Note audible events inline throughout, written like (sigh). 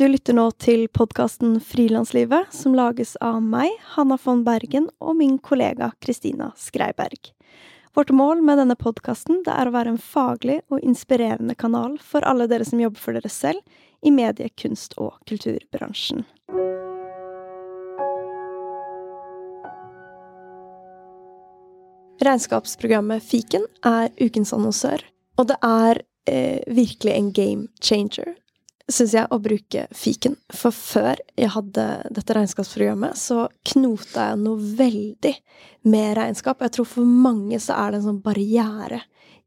Du lytter nå til podkasten Frilanslivet, som lages av meg, Hanna von Bergen, og min kollega Kristina Skreiberg. Vårt mål med denne podkasten er å være en faglig og inspirerende kanal for alle dere som jobber for dere selv i medie-, kunst- og kulturbransjen. Regnskapsprogrammet Fiken er ukens annonsør, og det er eh, virkelig en game changer syns jeg, å bruke fiken. For før jeg hadde dette regnskapsprogrammet, så knota jeg noe veldig med regnskap. Jeg tror for mange så er det en sånn barriere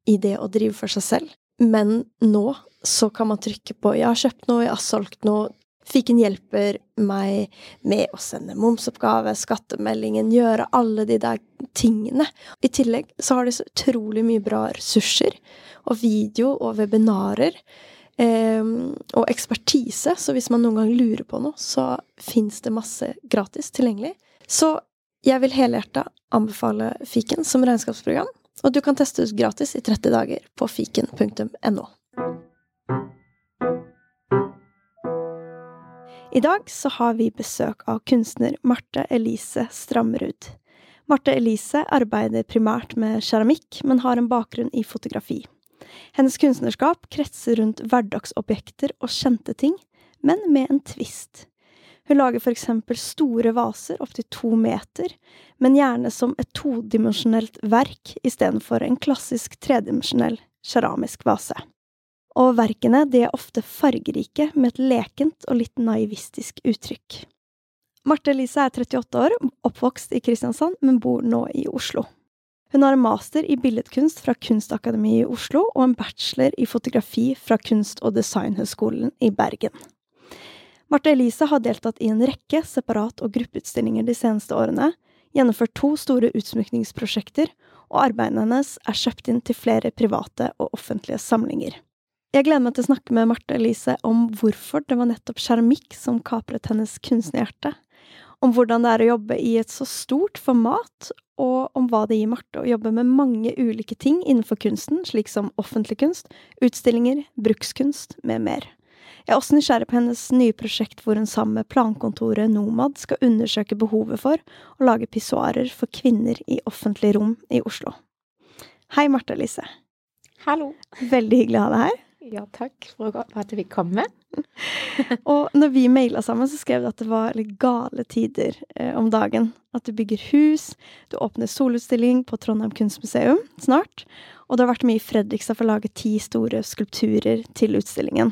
i det å drive for seg selv. Men nå så kan man trykke på 'jeg har kjøpt noe, jeg har solgt noe'. Fiken hjelper meg med å sende momsoppgave, skattemeldingen, gjøre alle de der tingene. I tillegg så har de så utrolig mye bra ressurser, og video og webinarer og ekspertise. Så hvis man noen gang lurer på noe, så fins det masse gratis tilgjengelig. Så jeg vil helhjerta anbefale Fiken som regnskapsprogram, og du kan teste ut gratis i 30 dager på fiken.no. I dag så har vi besøk av kunstner Marte Elise Stramrud. Marte Elise arbeider primært med keramikk, men har en bakgrunn i fotografi. Hennes kunstnerskap kretser rundt hverdagsobjekter og kjente ting, men med en tvist. Hun lager for eksempel store vaser opptil to meter, men gjerne som et todimensjonelt verk istedenfor en klassisk tredimensjonell keramisk vase. Og verkene de er ofte fargerike med et lekent og litt naivistisk uttrykk. Marte Elise er 38 år, oppvokst i Kristiansand, men bor nå i Oslo. Hun har en master i billedkunst fra Kunstakademiet i Oslo og en bachelor i fotografi fra Kunst- og designhøgskolen i Bergen. Marte Elise har deltatt i en rekke separat- og gruppeutstillinger de seneste årene, gjennomført to store utsmykningsprosjekter, og arbeidene hennes er kjøpt inn til flere private og offentlige samlinger. Jeg gleder meg til å snakke med Marte Elise om hvorfor det var nettopp keramikk som kapret hennes kunstnerhjerte, om hvordan det er å jobbe i et så stort format, og om hva det gir Marte å jobbe med mange ulike ting innenfor kunsten, slik som offentlig kunst, utstillinger, brukskunst med mer. Jeg er også nysgjerrig på hennes nye prosjekt hvor hun sammen med plankontoret Nomad skal undersøke behovet for å lage pissoarer for kvinner i offentlig rom i Oslo. Hei, Marte Elise. Hallo. Veldig hyggelig å ha deg her. Ja, takk for at jeg fikk komme. (laughs) og når vi maila sammen, så skrev du at det var litt gale tider eh, om dagen. At du bygger hus, du åpner solutstilling på Trondheim kunstmuseum snart, og du har vært med i Fredrikstad for å lage ti store skulpturer til utstillingen.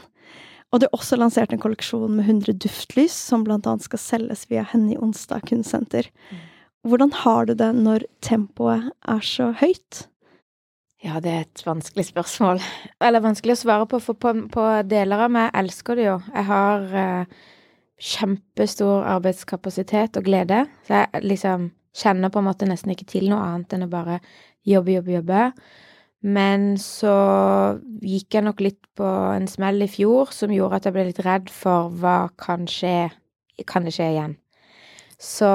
Og du har også lansert en kolleksjon med 100 duftlys, som blant annet skal selges via Henny Onsdag kunstsenter. Mm. Hvordan har du det når tempoet er så høyt? Ja, det er et vanskelig spørsmål. (laughs) Eller vanskelig å svare på, for på, på deler av meg elsker det jo. Jeg har eh, kjempestor arbeidskapasitet og glede, så jeg liksom kjenner på en måte nesten ikke til noe annet enn å bare jobbe, jobbe, jobbe. Men så gikk jeg nok litt på en smell i fjor som gjorde at jeg ble litt redd for hva kan skje Kan det skje igjen? Så,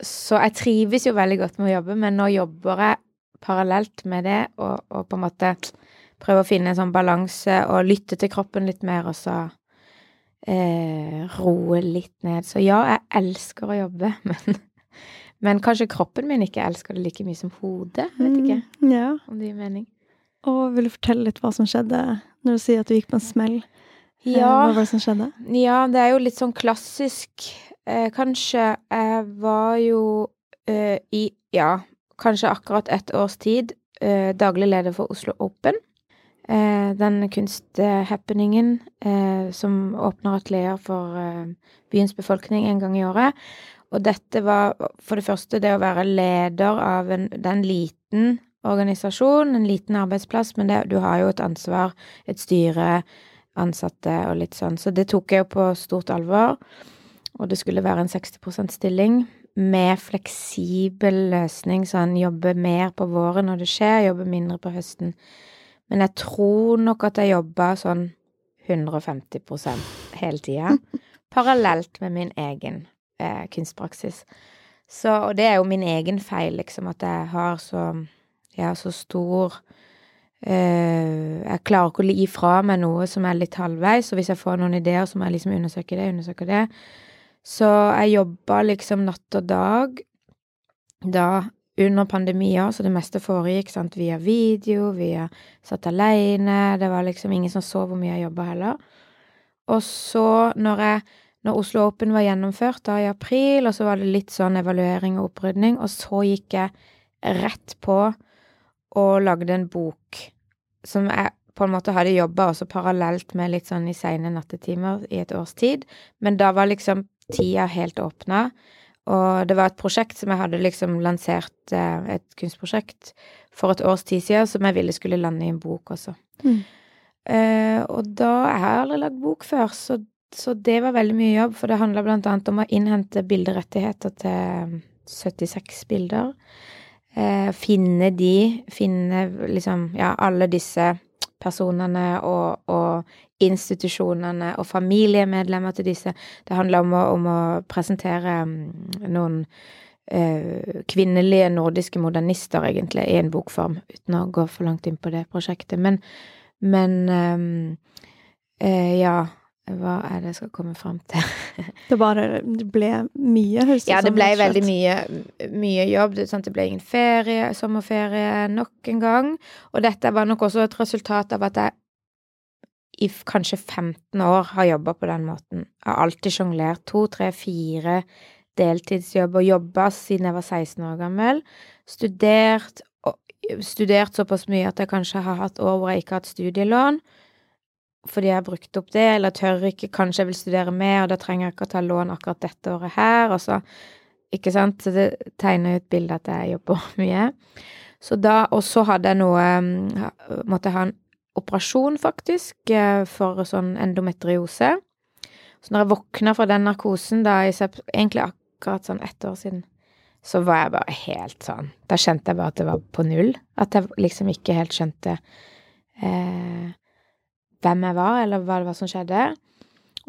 så jeg trives jo veldig godt med å jobbe, men nå jobber jeg parallelt med det, og, og, på en måte prøve å finne en sånn balanse og lytte til kroppen litt mer, og så eh, roe litt ned. Så ja, jeg elsker å jobbe, (laughs) men, men kanskje kroppen min ikke elsker det like mye som hodet. Vet ikke mm, ja. om det gir mening. Og vil du fortelle litt hva som skjedde når du sier at du gikk på en smell? Eh, ja. Hva var det som skjedde? Ja, det er jo litt sånn klassisk. Eh, kanskje jeg var jo eh, i Ja, kanskje akkurat ett års tid eh, daglig leder for Oslo Open. Eh, den kunsthappeningen eh, som åpner atelier for eh, byens befolkning en gang i året. Og dette var for det første det å være leder av en, den liten organisasjon, en liten arbeidsplass, men det, du har jo et ansvar, et styre, ansatte og litt sånn. Så det tok jeg jo på stort alvor. Og det skulle være en 60% stilling med fleksibel løsning, sånn jobbe mer på våren når det skjer, jobbe mindre på høsten. Men jeg tror nok at jeg jobba sånn 150% hele tida, (laughs) parallelt med min egen eh, kunstpraksis. Så, og det er jo min egen feil, liksom, at jeg har så Jeg har så stor eh, Jeg klarer ikke å gi fra meg noe som er litt halvveis, og hvis jeg får noen ideer, så må jeg liksom undersøke det, undersøke det. Så jeg jobba liksom natt og dag da under pandemier, så det meste foregikk sant, via video, via satt aleine, det var liksom ingen som så hvor mye jeg jobba heller. Og så, når jeg når Oslo Open var gjennomført da i april, og så var det litt sånn evaluering og opprydning, og så gikk jeg rett på og lagde en bok som jeg på en måte hadde jobba også parallelt med litt sånn i seine nattetimer i et års tid, men da var liksom tida helt åpna. Og det var et prosjekt som jeg hadde liksom lansert, eh, et kunstprosjekt, for et års tid siden, som jeg ville skulle lande i en bok også. Mm. Uh, og da Jeg har aldri lagd bok før, så, så, det var veldig mye jobb, for det handla blant annet om å innhente bilderettigheter til 76 bilder. Uh, finne de, finne liksom, ja, alle disse personene og, og institusjonene og familiemedlemmer til disse. Det handler om å, om å presentere mm, noen eh, kvinnelige nordiske modernister, egentlig, i en bokform, uten å gå for langt inn på det prosjektet. Men, men eh, eh, ja hva er det jeg skal komme fram til? (laughs) det bare det ble mye, høres det Ja, det ble veldig mye, mye jobb. Det, sant? det ble ingen ferie, sommerferie nok en gang. Og dette var nok også et resultat av at jeg i kanskje 15 år har jobba på den måten. Jeg har alltid sjonglert to, tre, fire deltidsjobber, jobba siden jeg var 16 år gammel. Studert, studert såpass mye at jeg kanskje har hatt år hvor jeg ikke har hatt studielån fordi jeg har brukt opp det, eller tør ikke, kanskje jeg vil studere mer, og da trenger jeg ikke å ta lån akkurat dette året her, og så Ikke sant? Så det tegner jo et bilde at jeg jobber (laughs) mye. Så da Og så hadde jeg noe Måtte jeg ha en operasjon, faktisk, eh, for sånn endometriose. Så når jeg våkna fra den narkosen, da i egentlig akkurat sånn ett år siden, så var jeg bare helt sånn Da kjente jeg bare at det var på null. At jeg liksom ikke helt skjønte eh, hvem jeg var, eller hva det var som skjedde.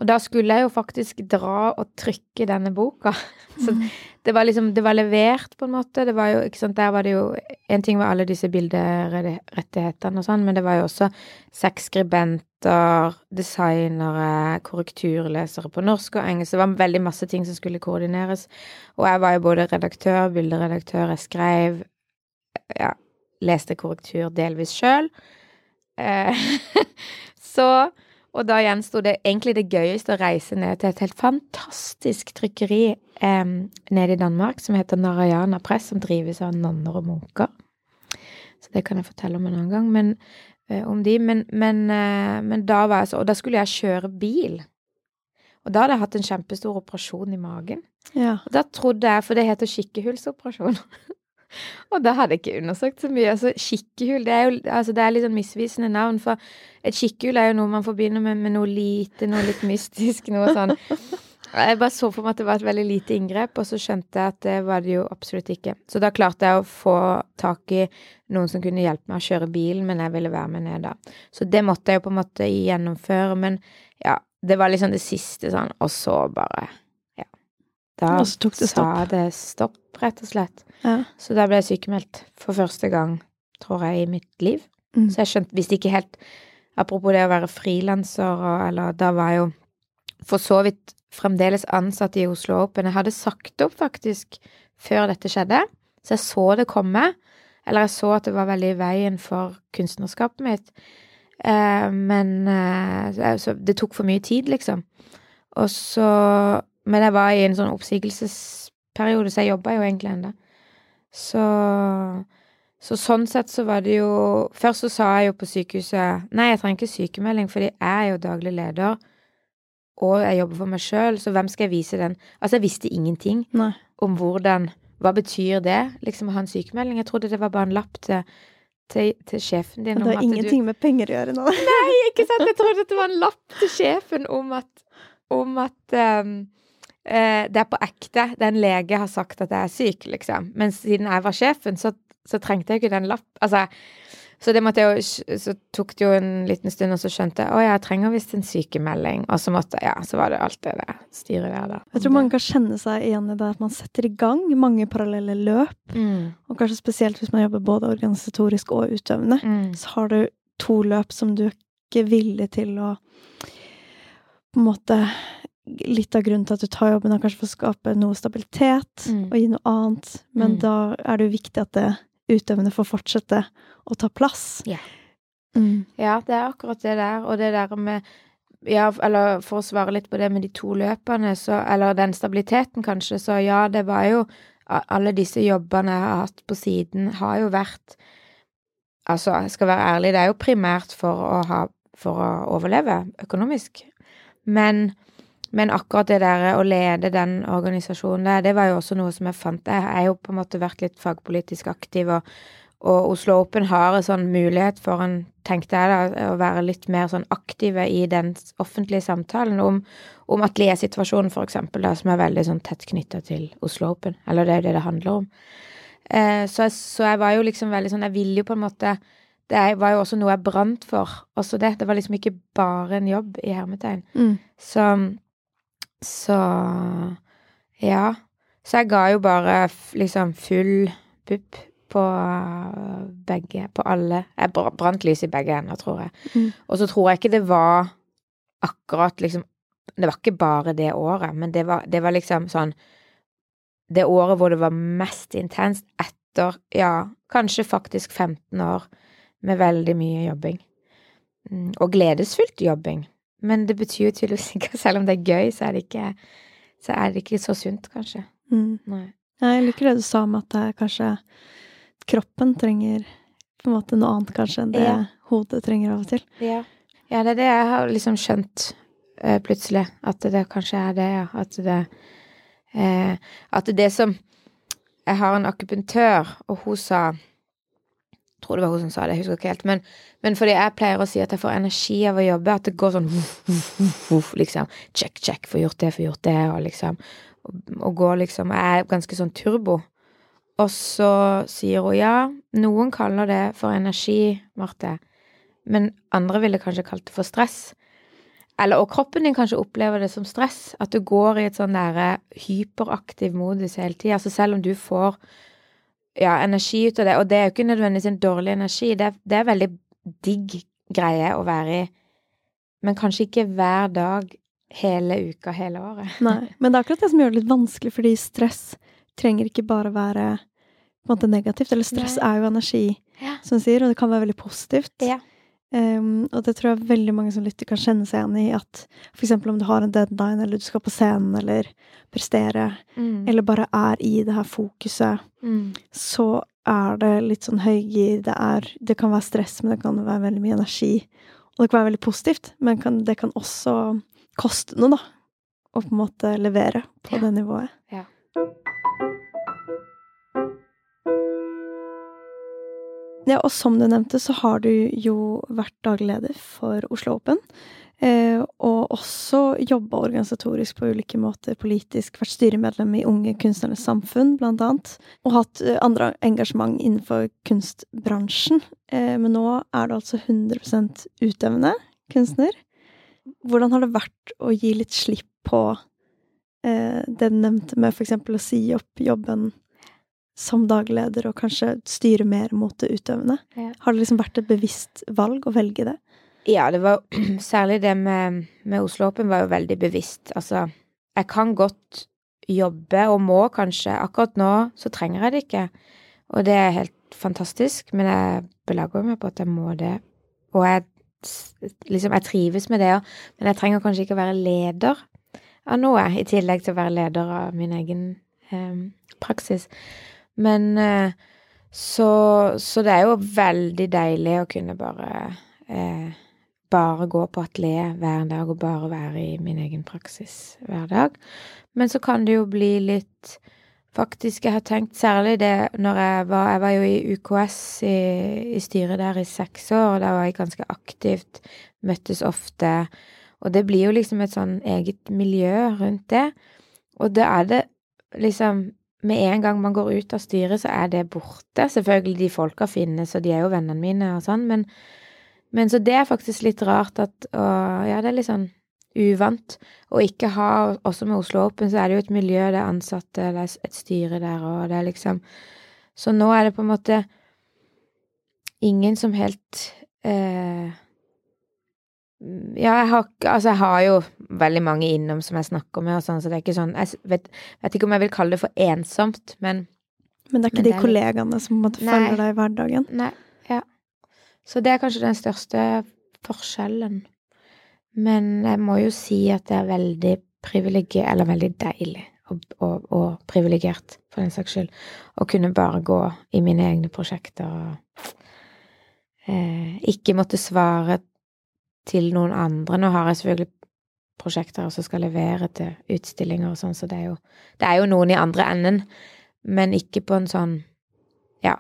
Og da skulle jeg jo faktisk dra og trykke denne boka. (laughs) Så mm. det var liksom Det var levert, på en måte. Det var jo, ikke sant, der var det jo En ting var alle disse bilderettighetene og sånn, men det var jo også seks skribenter, designere, korrekturlesere på norsk og engelsk. Det var veldig masse ting som skulle koordineres. Og jeg var jo både redaktør, bilderedaktør, jeg skrev Ja, leste korrektur delvis sjøl. Eh, (laughs) så og da gjensto det egentlig det gøyeste å reise ned til et helt fantastisk trykkeri eh, nede i Danmark som heter Narayana Press, som drives av nonner og munker. Så det kan jeg fortelle om en annen gang. Men, eh, om de. Men, men, eh, men, da var jeg så Og da skulle jeg kjøre bil. Og da hadde jeg hatt en kjempestor operasjon i magen. Ja. Og da trodde jeg, for det heter skikkehullsoperasjon (laughs) (laughs) og da hadde jeg ikke undersøkt så mye. Altså, kikkehull, det er jo altså, det er litt sånn misvisende navn, for et kikkehull er jo noe man forbinder med, med noe lite, noe litt mystisk, noe sånn. (laughs) Jeg bare så for meg at det var et veldig lite inngrep, og så skjønte jeg at det var det jo absolutt ikke. Så da klarte jeg å få tak i noen som kunne hjelpe meg å kjøre bilen, men jeg ville være med ned da. Så det måtte jeg jo på en måte gjennomføre, men ja, det var liksom det siste sånn, og så bare da og så tok det stopp. sa det stopp, rett og slett. Ja. Så da ble jeg sykemeldt for første gang, tror jeg, i mitt liv. Mm. Så jeg skjønte, visste ikke helt Apropos det å være frilanser, eller da var jeg jo for så vidt fremdeles ansatt i Oslo Open. Jeg hadde sagt opp, faktisk, før dette skjedde. Så jeg så det komme. Eller jeg så at det var veldig i veien for kunstnerskapet mitt. Eh, men eh, det tok for mye tid, liksom. Og så men jeg var i en sånn oppsigelsesperiode, så jeg jobba jo egentlig ennå. Så, så sånn sett så var det jo Først så sa jeg jo på sykehuset Nei, jeg trenger ikke sykemelding, fordi jeg er jo daglig leder, og jeg jobber for meg sjøl, så hvem skal jeg vise den Altså, jeg visste ingenting Nei. om hvordan Hva betyr det, liksom, å ha en sykemelding? Jeg trodde det var bare en lapp til, til, til sjefen din det har ingenting med penger å gjøre nå. Nei, ikke sant? Jeg (laughs) trodde det var en lapp til sjefen om at, om at um, eh, det er på ekte. Er lege har sagt at jeg er syk, liksom. Men siden jeg var sjefen, så, så trengte jeg ikke den lapp. Altså, så det måtte jeg jo Så tok det jo en liten stund, og så skjønte jeg å, jeg trenger visst en sykemelding. Og så måtte Ja, så var det alt det der styret der, da. Jeg tror mange kan kjenne seg igjen i det at man setter i gang mange parallelle løp. Mm. Og kanskje spesielt hvis man jobber både organisatorisk og utøvende. Mm. Så har du to løp som du ikke er villig til å På en måte Litt av grunnen til at du tar jobben, er kanskje for å skape noe stabilitet Mm. og gi noe annet, men Mm. da er det jo viktig at det utøvende får fortsette å ta plass. Ja. Mm. Ja, det er akkurat det der. Og det der med Ja, eller for å svare litt på det med de to løpene, så Eller den stabiliteten, kanskje, så ja, det var jo Alle disse jobbene jeg har hatt på siden, har jo vært Altså, jeg skal være ærlig, det er jo primært for å ha For å overleve økonomisk. Men men akkurat det der å lede den organisasjonen der, det var jo også noe som jeg fant. Jeg har jo på en måte vært litt fagpolitisk aktiv, og, og Oslo Open har en sånn mulighet for en, tenkte jeg da, å være litt mer sånn aktive i den offentlige samtalen om, om ateliersituasjonen, for eksempel, da, som er veldig sånn tett knytta til Oslo Open. Eller det er jo det det handler om. Eh, så, så jeg var jo liksom veldig sånn Jeg ville jo på en måte Det var jo også noe jeg brant for, også det. Det var liksom ikke bare en jobb, i hermetegn. Mm. Så Så ja. Så jeg ga jo bare liksom full pupp på uh, begge, på alle. Jeg brant lys i begge ender, tror jeg. Mm. Og så tror jeg ikke det var akkurat liksom Det var ikke bare det året, men det var, det var liksom sånn Det året hvor det var mest intenst etter, ja, kanskje faktisk 15 år med veldig mye jobbing. Mm, Og gledesfullt jobbing. Men det betyr jo tydeligvis ikke Selv om det er gøy, så er det ikke, så det ikke så sunt, kanskje. Mm. Nei. Jeg liker det du sa om at det kanskje kroppen trenger på en måte noe annet kanskje enn det Ja. hodet trenger av og til. Ja. ja, det er det jeg har liksom skjønt eh, plutselig. At det kanskje er det, ja. At det eh, At det som Jeg har en akupunktør, og hun sa tror det var hun som sa det, jeg husker ikke helt. Men, men fordi jeg pleier å si at jeg får energi av å jobbe, at det går sånn liksom. Check, check, få gjort det, få gjort det, og liksom Og, og går liksom Jeg er ganske sånn turbo. Og så sier hun ja, noen kaller det for energi, Marte, men andre ville kanskje kalt det for stress. Eller, og kroppen din kanskje opplever det som stress, at du går i et sånn derre hyperaktiv modus hele tida. Altså selv om du får ja, energi ut av det, og det er jo ikke nødvendigvis en dårlig energi, det er, det er veldig digg greie å være i, men kanskje ikke hver dag hele uka, hele året. (laughs) Nei. Men det er akkurat det som gjør det litt vanskelig, fordi stress trenger ikke bare være på en måte negativt. Eller stress Nei. er jo energi, Ja. som du sier, og det kan være veldig positivt. Ja. Um, og det tror jeg veldig mange som lytter, kan kjenne seg igjen i. At eksempel om du har en deadline, eller du skal på scenen, eller prestere, Mm. eller bare er i det her fokuset, Mm. så er det litt sånn høygir. Det, er, det kan være stress, men det kan være veldig mye energi. Og det kan være veldig positivt, men kan, det kan også koste noe, da. Å på en måte levere på Ja. det nivået. Ja. Ja, og som du nevnte, så har du jo vært daglig leder for Oslo Open. Eh, og også jobba organisatorisk på ulike måter politisk. Vært styremedlem i Unge Kunstnernes Samfunn, blant annet. Og hatt eh, andre engasjement innenfor kunstbransjen. Eh, men nå er du altså 100% utøvende kunstner. Hvordan har det vært å gi litt slipp på det du nevnte med eksempel å si opp jobben som dagleder og kanskje styre mer mot det utøvende? Ja. Har det liksom vært et bevisst valg å velge det? Ja, det var (clears throat) særlig det med, med Oslo Open var jo veldig bevisst. Altså, jeg kan godt jobbe, og må kanskje. Akkurat nå så trenger jeg det ikke. Og det er helt fantastisk, men jeg belager meg på at jeg må det. Og jeg liksom, jeg trives med det òg, men jeg trenger kanskje ikke å være leder av noe, i tillegg til å være leder av min egen eh, praksis. Men eh, så, så det er jo veldig deilig å kunne bare eh, bare gå på atelier hver dag og bare være i min egen praksis hver dag. Men så kan det jo bli litt faktisk jeg har tenkt særlig det når jeg var Jeg var jo i UKS i, i styret der i seks år, og da var jeg ganske aktivt, møttes ofte. Og det blir jo liksom et sånn eget miljø rundt det. Og da er det liksom Med en gang man går ut av styret, så er det borte. Selvfølgelig, de folka finnes, og de er jo vennene mine og sånn, men, men så det er faktisk litt rart at Og ja, det er litt sånn uvant å ikke ha Også med Oslo Open så er det jo et miljø, det er ansatte, det er et styre der, og det er liksom Så nå er det på en måte ingen som helt eh, ja, jeg har, altså jeg har jo veldig mange innom som jeg snakker med, og sånn, så det er ikke sånn Jeg vet, vet ikke om jeg vil kalle det for ensomt, men Men det er ikke de er kollegaene litt- som måtte følger deg i hverdagen? Nei. Ja. Så det er kanskje den største forskjellen. Men jeg må jo si at det er veldig privilegert, eller veldig deilig og, og, og privilegert, for den saks skyld, å kunne bare gå i mine egne prosjekter og eh, ikke måtte svare til noen andre. Nå har jeg selvfølgelig prosjekter som skal levere til utstillinger og sånn, så det er jo Det er jo noen i andre enden, men ikke på en sånn Ja.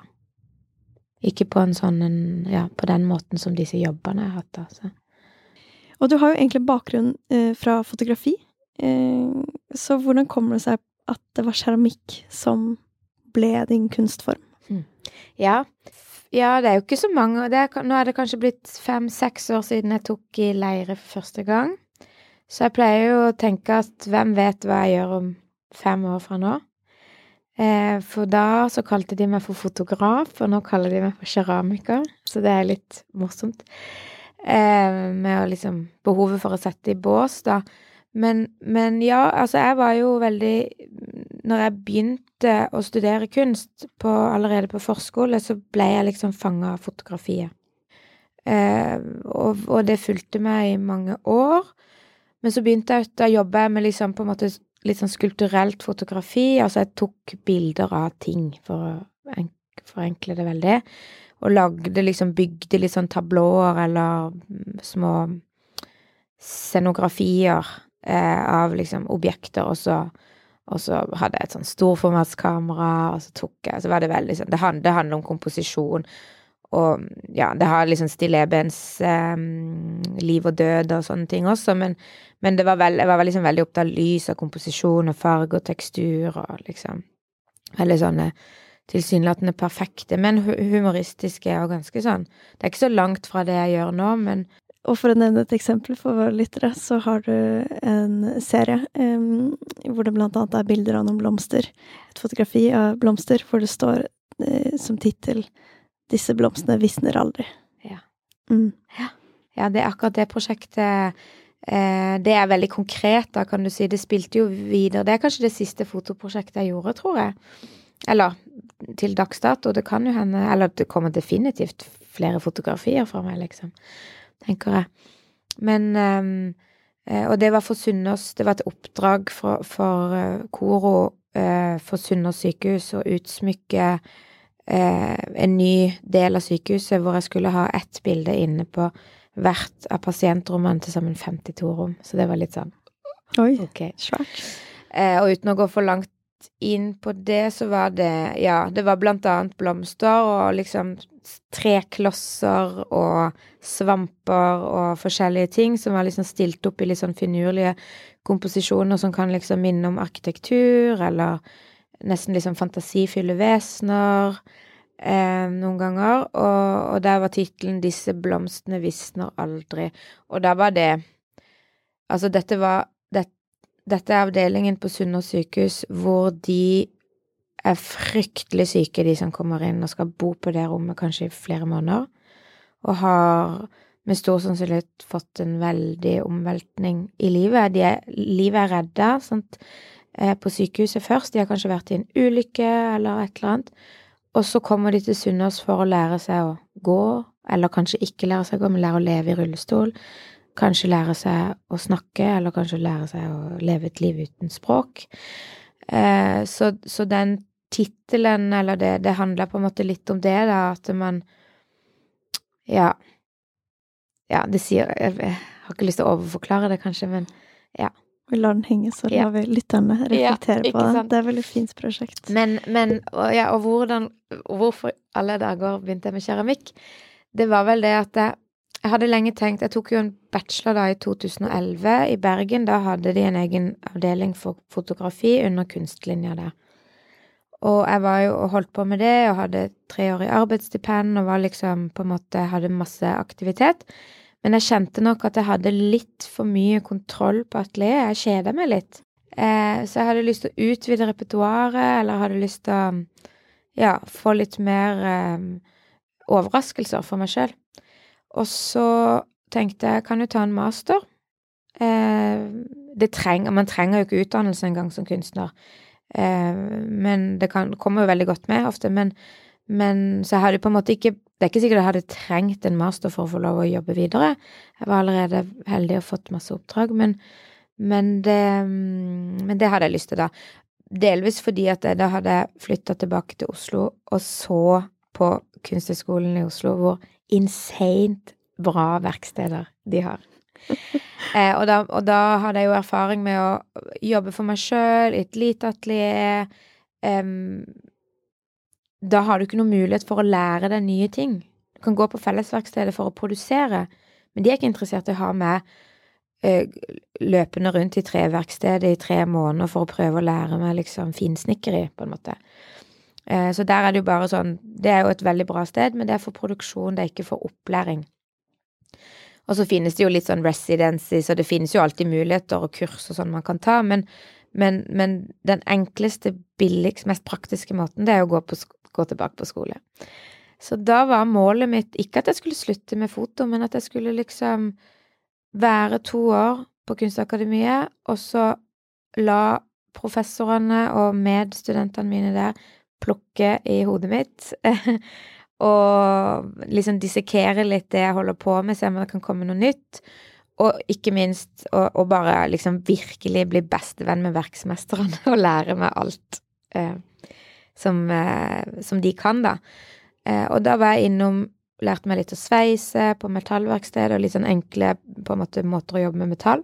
Ikke på en sånn en, Ja, på den måten som disse jobbene jeg har hatt, altså. Og du har jo egentlig bakgrunn eh, fra fotografi. Eh, så hvordan kommer det seg at det var keramikk som ble din kunstform? Ja. Ja, det er jo ikke så mange er, Nå er det kanskje blitt fem-seks år siden jeg tok i leire for første gang. Så jeg pleier jo å tenke at hvem vet hva jeg gjør om fem år fra nå? Eh, for da så kalte de meg for fotograf, og nå kaller de meg for keramiker. Så det er litt morsomt. Eh, med å liksom Behovet for å sette i bås, da. Men, men ja, altså jeg var jo veldig Når jeg begynte å studere kunst på, allerede på forskole, så ble jeg liksom fanga av fotografiet. Eh, og, og det fulgte meg i mange år. Men så begynte jeg Da jobba jeg med liksom på en måte litt sånn skulpturelt fotografi. Altså jeg tok bilder av ting, for å forenkle det veldig. Og lagde liksom Bygde litt sånn tablåer eller mm, små scenografier eh, av liksom objekter, og så, og så hadde jeg et sånn storformatskamera, og så tok jeg Så var det veldig sånn Det, hand, det handler om komposisjon. Og ja, det har liksom stillebens eh, liv og død og sånne ting også, men, men det var veld, jeg var liksom veldig opptatt av lys og komposisjon og farge og tekstur og liksom Veldig sånne tilsynelatende perfekte, men hu- humoristiske og ganske sånn Det er ikke så langt fra det jeg gjør nå, men Og for å nevne et eksempel for våre lyttere, så har du en serie um, hvor det blant annet er bilder av noen blomster. Et fotografi av blomster hvor det står uh, som tittel 'Disse blomstene visner aldri'. Ja. Mm. Ja, det er akkurat det prosjektet Uh, Det er veldig konkret, da, kan du si. Det spilte jo videre. Det er kanskje det siste fotoprosjektet jeg gjorde, tror jeg. Eller til dags dato. Det kan jo hende Eller det kommer definitivt flere fotografier fra meg, liksom. Tenker jeg. Men ehm, eh, Og det var for Sunnaas Det var et oppdrag for, for eh, Koro eh, for Sunnaas sykehus å utsmykke en ny del av sykehuset hvor jeg skulle ha ett bilde inne på hvert av pasientrommene, til sammen 52 rom. Så det var litt sånn Oi, Okay. svært. Og uten å gå for langt inn på det, så var det Ja, det var blant annet blomster og liksom treklosser og svamper og forskjellige ting som var liksom stilt opp i litt sånn finurlige komposisjoner som kan liksom minne om arkitektur, eller nesten liksom fantasifulle vesener eh, noen ganger. Og, og der var tittelen 'Disse blomstene visner aldri'. Og da var det Altså, dette var det, Dette er avdelingen på Sunnaas sykehus hvor de er fryktelig syke, de som kommer inn og skal bo på det rommet kanskje i flere måneder, og har med stor sannsynlighet fått en veldig omveltning i livet. De er, livet er redda, sant, eh, på sykehuset først. De har kanskje vært i en ulykke eller et eller annet. Og så kommer de til Sunnaas for å lære seg å gå, eller kanskje ikke lære seg å gå, men lære å leve i rullestol. Kanskje lære seg å snakke, eller kanskje lære seg å leve et liv uten språk. Eh, så, så den tittelen, eller det, det handler på en måte litt om det, da, at man Ja. Ja, det sier Jeg, jeg har ikke lyst til å overforklare det, kanskje, men ja. Vi lar den henge, så lar vi lytterne reflektere ja, på det. Det er et veldig fint prosjekt. Men, men og, ja, og hvordan og Hvorfor alle dager begynte jeg med keramikk? Det var vel det at jeg, jeg hadde lenge tenkt Jeg tok jo en bachelor da i 2011 i Bergen. Da hadde de en egen avdeling for fotografi under kunstlinja der. Og jeg var jo og holdt på med det, og hadde treårig arbeidsstipend og var liksom på en måte Hadde masse aktivitet. Men jeg kjente nok at jeg hadde litt for mye kontroll på atelieret. Jeg kjeda meg litt. Eh, så jeg hadde lyst til å utvide repertoaret, eller hadde lyst til å ja, få litt mer eh, overraskelser for meg sjøl. Og så tenkte jeg, kan jo ta en master. Eh, det trenger, man trenger jo ikke utdannelse engang som kunstner. Eh, men det kan, kommer jo veldig godt med ofte. Men, men så jeg hadde på en måte ikke Det er ikke sikkert jeg hadde trengt en master for å få lov å jobbe videre. Jeg var allerede heldig og fått masse oppdrag, men, men, det, men det hadde jeg lyst til da. Delvis fordi at jeg da hadde flytta tilbake til Oslo og så på Kunsthøgskolen i Oslo hvor insane bra verksteder de har. (laughs) Eh, og, da, og da hadde jeg jo erfaring med å jobbe for meg sjøl i et lite atelier. Um, da har du ikke noen mulighet for å lære deg nye ting. Du kan gå på fellesverkstedet for å produsere, men de er ikke interessert i å ha med eh, løpende rundt i treverkstedet i tre måneder for å prøve å lære meg liksom finsnekkeri, på en måte. Eh, så der er det jo bare sånn Det er jo et veldig bra sted, men det er for produksjon, det er ikke for opplæring. Og så finnes det jo litt sånn residency, og det finnes jo alltid muligheter og kurs og sånn man kan ta, men, men, men den enkleste, billigst, mest praktiske måten, det er å gå, på, gå tilbake på skole. Så da var målet mitt ikke at jeg skulle slutte med foto, men at jeg skulle liksom være to år på Kunstakademiet, og så la professorene og medstudentene mine der plukke i hodet mitt. (laughs) og liksom dissekere litt det jeg holder på med, se om det kan komme noe nytt. Og ikke minst å, bare liksom virkelig bli bestevenn med verksmesterne (laughs) og lære meg alt eh, som, eh, som de kan, da. Eh, og da var jeg innom Lærte meg litt å sveise på metallverksted og litt sånn enkle på en måte, måter å jobbe med metall.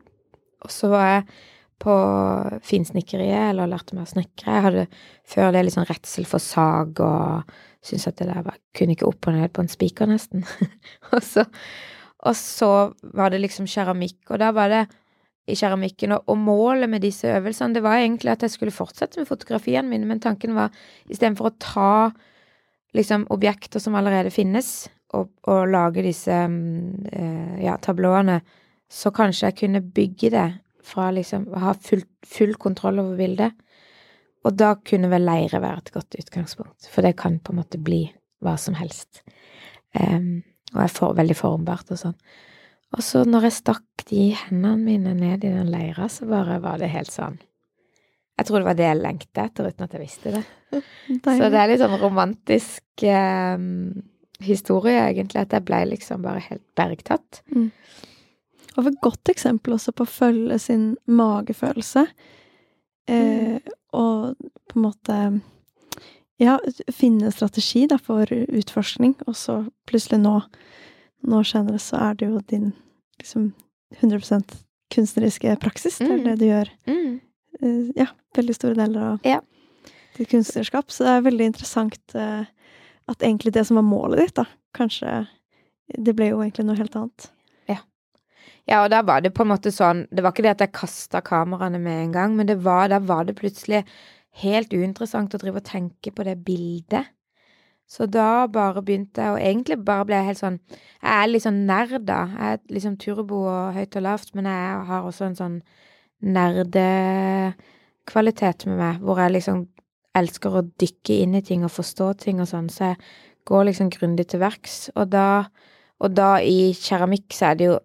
Og så var jeg på finsnikkeriet, eller lærte meg å snekre. Jeg hadde før det litt sånn redsel for sag og syntes at det der var Kunne ikke opp og ned på en spiker, nesten. (laughs) og, så, og så var det liksom keramikk, og da var det i keramikken. Og, og målet med disse øvelsene, det var egentlig at jeg skulle fortsette med fotografiene mine, men tanken var istedenfor å ta liksom objekter som allerede finnes, og, og lage disse mm, eh, ja, tablåene, så kanskje jeg kunne bygge det fra liksom å ha full, full kontroll over bildet. Og da kunne vel leire være et godt utgangspunkt, for det kan på en måte bli hva som helst. Um, og er for, veldig formbart og sånn. Og så når jeg stakk de hendene mine ned i den leira, så bare var det helt sånn Jeg tror det var det jeg lengta etter, uten at jeg visste det. (laughs) Så det er litt sånn romantisk um, historie, egentlig, at jeg ble liksom bare helt bergtatt. Og et godt eksempel også på å følge sin magefølelse. Eh, og på en måte Ja, finne strategi da, for utforskning, og så plutselig nå, nå senere, så er det jo din liksom 100 kunstneriske praksis. Det er Mm. det du gjør. Mm. eh, ja, veldig store deler av Ja. ditt kunstnerskap. Så det er veldig interessant eh, at egentlig det som var målet ditt, da, kanskje Det ble jo egentlig noe helt annet. Ja, og da var det på en måte sånn Det var ikke det at jeg kasta kameraene med en gang, men det var, da var det plutselig helt uinteressant å drive og tenke på det bildet. Så da bare begynte jeg, og egentlig bare ble jeg helt sånn Jeg er litt sånn nerd, da. Jeg er liksom turbo og høyt og lavt, men jeg har også en sånn nerdekvalitet med meg, hvor jeg liksom elsker å dykke inn i ting og forstå ting og sånn, så jeg går liksom grundig til verks. Og da, og da i keramikk så er det jo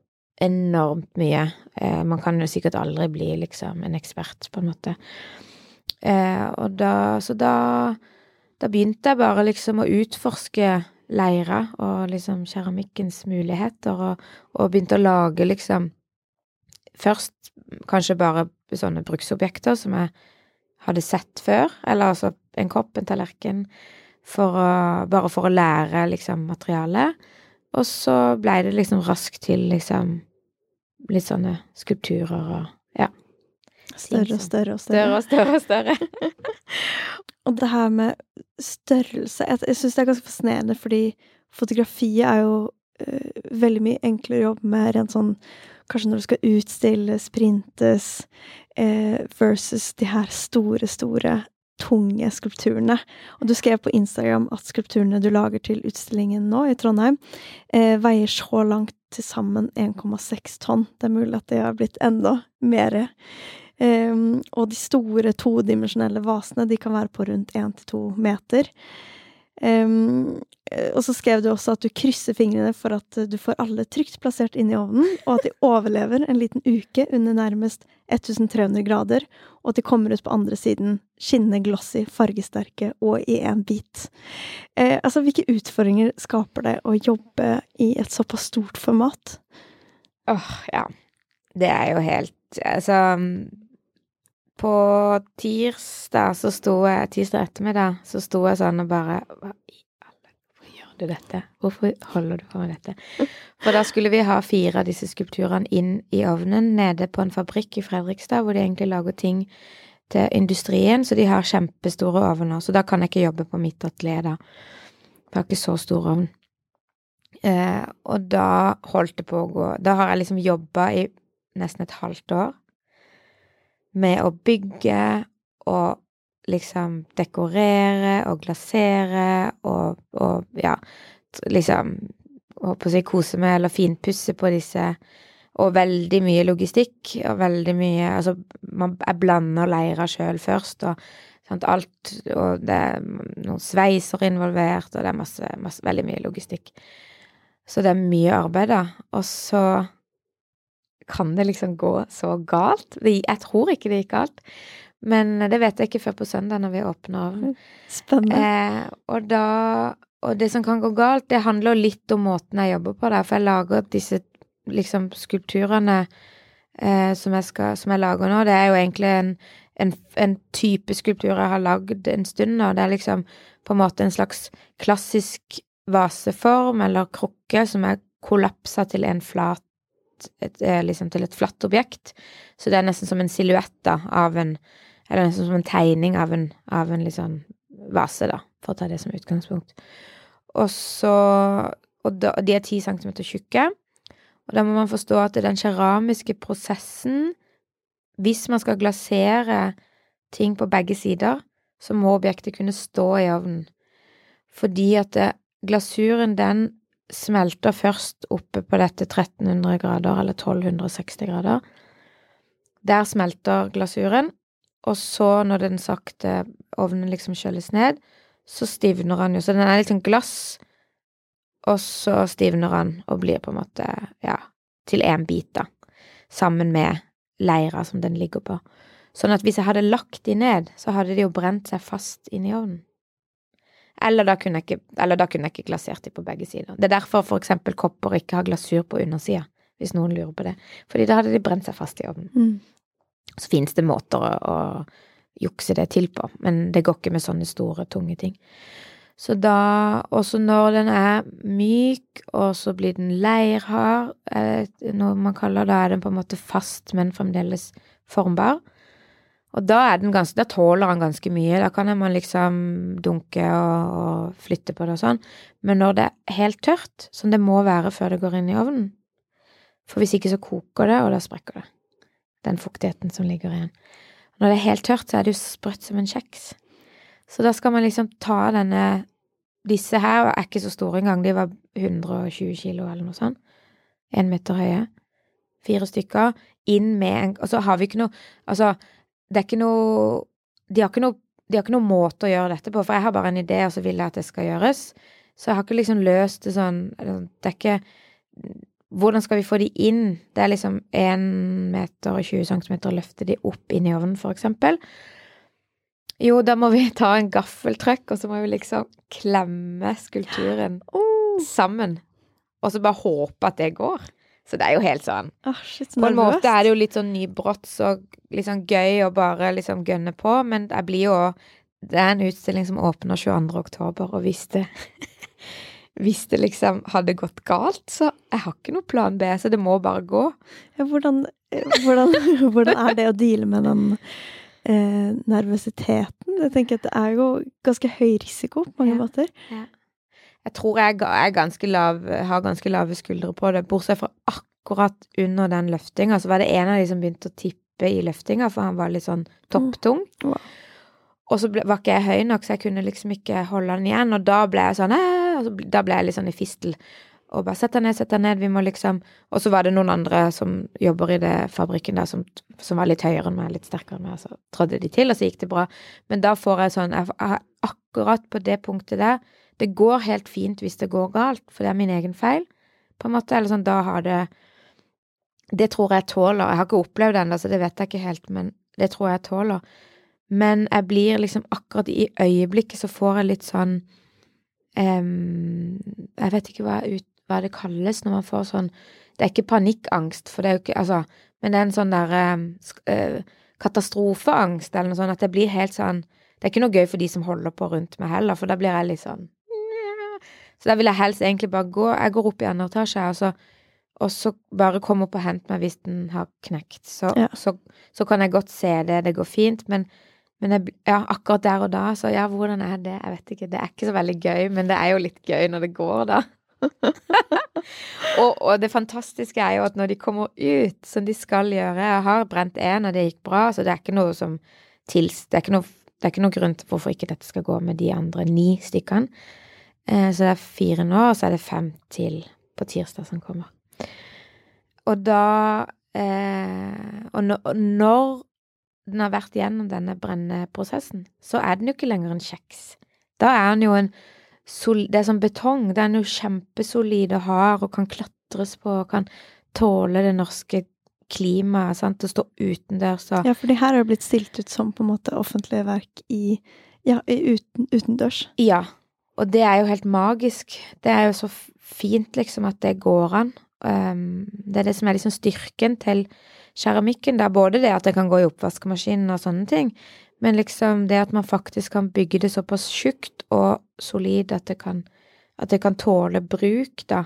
enormt mye. Eh, man kan jo sikkert aldri bli liksom en ekspert, på en måte. Eh, og da Så da Da begynte jeg bare liksom å utforske leira og liksom keramikkens muligheter, og, og begynte å lage liksom Først kanskje bare sånne bruksobjekter som jeg hadde sett før, eller altså en kopp, en tallerken, for å, bare for å lære liksom materialet. Og så blei det liksom raskt til liksom litt sånne skulpturer og ja. Større og større og Større større. og større og større. (laughs) Og det her med størrelse Jeg, jeg syns det er ganske fascinerende, fordi fotografiet er jo uh, veldig mye enklere å jobbe med rent sånn Kanskje når det skal utstilles, printes, eh, versus de her store, store, tunge skulpturene. Og du skrev på Instagram at skulpturene du lager til utstillingen nå i Trondheim, eh, veier så langt til sammen 1,6 tonn. Det er mulig at det har blitt enda mer. Eh, og de store todimensjonelle vasene de kan være på rundt 1-2 meter. Um, og så skrev du også at du krysser fingrene for at du får alle trygt plassert inn i ovnen, og at de (laughs) overlever en liten uke under nærmest 1300 grader, og at de kommer ut på andre siden skinnende glossy, fargesterke og i én bit. Eh, altså, hvilke utfordringer skaper det å jobbe i et såpass stort format? Åh, ja. Det er jo helt Altså På tirsdag så sto jeg Tirsdag ettermiddag så sto jeg sånn og bare Hva i alle Hvorfor gjør du dette? Hvorfor holder du på med dette? For da skulle vi ha fire av disse skulpturene inn i ovnen nede på en fabrikk i Fredrikstad, hvor de egentlig lager ting til industrien, så de har kjempestore ovner. Så da kan jeg ikke jobbe på mitt atelier, da. For jeg har ikke så stor ovn. Eh, og da holdt det på å gå Da har jeg liksom jobba i nesten et halvt år med å bygge og liksom dekorere og glasere og, og ja, liksom, Håper å si kose med eller finpusse på disse. Og veldig mye logistikk og veldig mye Altså, man, jeg blander leira sjøl først, og sant, alt Og det er noen sveiser involvert, og det er masse, masse Veldig mye logistikk. Så det er mye arbeid, da. Og så kan det liksom gå så galt. Jeg tror ikke det gikk galt, men det vet jeg ikke før på søndag når vi åpner ovnen. Spennende. Eh, og da Og det som kan gå galt, det handler litt om måten jeg jobber på der, for jeg lager disse liksom skulpturene eh, som, jeg skal, som jeg lager nå, det er jo egentlig en, en, en type skulptur jeg har lagd en stund nå. Det er liksom på en måte en slags klassisk vaseform eller krukke som er kollapsa til en flat et, eh, liksom til et flatt objekt. Så det er nesten som en silhuett av en Eller nesten som en tegning av en, av en sånn vase, da, for å ta det som utgangspunkt. Og så Og da, de er ti centimeter tjukke. Og da må man forstå at den keramiske prosessen Hvis man skal glasere ting på begge sider, så må objektet kunne stå i ovnen. Fordi at det, glasuren, den smelter først oppe på dette 1300 grader, eller 1260 grader. Der smelter glasuren, og så, når den sakte ovnen liksom kjøles ned, så stivner han jo. Så den er liksom glass, og så stivner han og blir på en måte, ja, til én bit, da. Sammen med leira som den ligger på. Sånn at hvis jeg hadde lagt de ned, så hadde de jo brent seg fast inni ovnen. Eller da kunne jeg ikke, eller da kunne jeg ikke glasert de på begge sider. Det er derfor for eksempel kopper ikke har glasur på undersida, hvis noen lurer på det. Fordi da hadde de brent seg fast i ovnen. Mm. Så finnes det måter å, å jukse det til på, men det går ikke med sånne store, tunge ting. Så da, også når den er myk, og så blir den leirhard, eh, noe man kaller da er den på en måte fast, men fremdeles formbar. Og da ganske, da tåler den ganske mye. Da kan man liksom dunke og, og flytte på det og sånn. Men når det er helt tørt, som det må være før det går inn i ovnen For hvis ikke så koker det, og da sprekker det. Den fuktigheten som ligger igjen. Når det er helt tørt, så er det jo sprøtt som en kjeks. Så da skal man liksom ta denne Disse her er ikke så store engang. De var 120 kilo eller noe sånt. Én meter høye. Fire stykker. Inn med en Og så har vi ikke noe Altså, det er ikke noe De har ikke noe de har ikke noen måte å gjøre dette på, for jeg har bare en idé, og så vil jeg at det skal gjøres. Så jeg har ikke liksom løst det sånn Det er ikke Hvordan skal vi få de inn? Det er liksom 1 meter og 20 centimeter å løfte de opp inn i ovnen, for eksempel. Jo, da må vi (laughs) ta en gaffeltrøkk, og så må vi liksom klemme skulpturen Oh, sammen. Og så bare håpe at det går. Så det er jo helt sånn Oh, shit, På en måte er det jo litt sånn nybrotts og litt sånn gøy å bare liksom gønne på, men jeg blir jo Det er en utstilling som åpner 22. oktober, og hvis det (laughs) Hvis det liksom hadde gått galt, så jeg har ikke noe plan B, så det må bare gå. Ja, hvordan hvordan, (laughs) hvordan er det å deale med den eh, nervøsiteten? Jeg tenker at det er jo ganske høy risiko på mange Ja. måter. Jeg tror jeg er ganske lav, har ganske lave skuldre på det, bortsett fra akkurat under den løftinga. Så var det en av de som begynte å tippe i løftinga, for han var litt sånn topptung. Wow. Og så ble, var ikke jeg høy nok, så jeg kunne liksom ikke holde den igjen. Og da ble jeg sånn så ble, Da ble jeg litt sånn i fistel. Og bare sett deg ned, sett deg ned, vi må liksom Og så var det noen andre som jobber i det fabrikken der, som, som var litt høyere enn meg, litt sterkere enn meg, så trådde de til, og så gikk det bra. Men da får jeg sånn jeg, jeg, Akkurat på det punktet der Det går helt fint hvis det går galt, for det er min egen feil, på en måte. Eller sånn, da har det Det tror jeg tåler. Jeg har ikke opplevd det ennå, så det vet jeg ikke helt, men det tror jeg tåler. Men jeg blir liksom akkurat i øyeblikket så får jeg litt sånn um, Jeg vet ikke hva, ut, hva det kalles når man får sånn Det er ikke panikkangst, for det er jo ikke Altså, men det er en sånn der em, eh, katastrofeangst eller noe sånt, at jeg blir helt sånn Det er ikke noe gøy for de som holder på rundt meg heller, for da blir jeg litt sånn Så da vil jeg helst egentlig bare gå Jeg går opp i andre etasje, og så og så bare komme opp og hente meg hvis den har knekt. Så, Ja. så, så kan jeg godt se det, det går fint, men, men jeg, ja, akkurat der og da, så ja, hvordan er det? Jeg vet ikke, det er ikke så veldig gøy, men det er jo litt gøy når det går, da. (laughs) og, og det fantastiske er jo at når de kommer ut, som de skal gjøre Jeg har brent én, og det gikk bra, så det er ikke noe som tils... Det er ikke noe, det er ikke noe grunn til hvorfor ikke dette skal gå med de andre ni stykkene. Eh, så det er fire nå, og så er det fem til på tirsdag som kommer. Og da eh, Og når, den har vært gjennom denne brenneprosessen, så er den jo ikke lenger en kjeks. Da er den jo en sol, Det er som betong. Den er jo kjempesolid og hard og kan klatres på og kan tåle det norske klimaet, sant, og stå utendørs og Ja, fordi her har det blitt stilt ut som på en måte offentlige verk i ja, uten, utendørs. Ja, og det er jo helt magisk. Det er jo så fint, liksom, at det går an. Um, det er det som er liksom styrken til keramikken, da. Både det at det kan gå i oppvaskmaskinen og sånne ting, men liksom det at man faktisk kan bygge det såpass tjukt og solid at det kan, at det kan tåle bruk, da.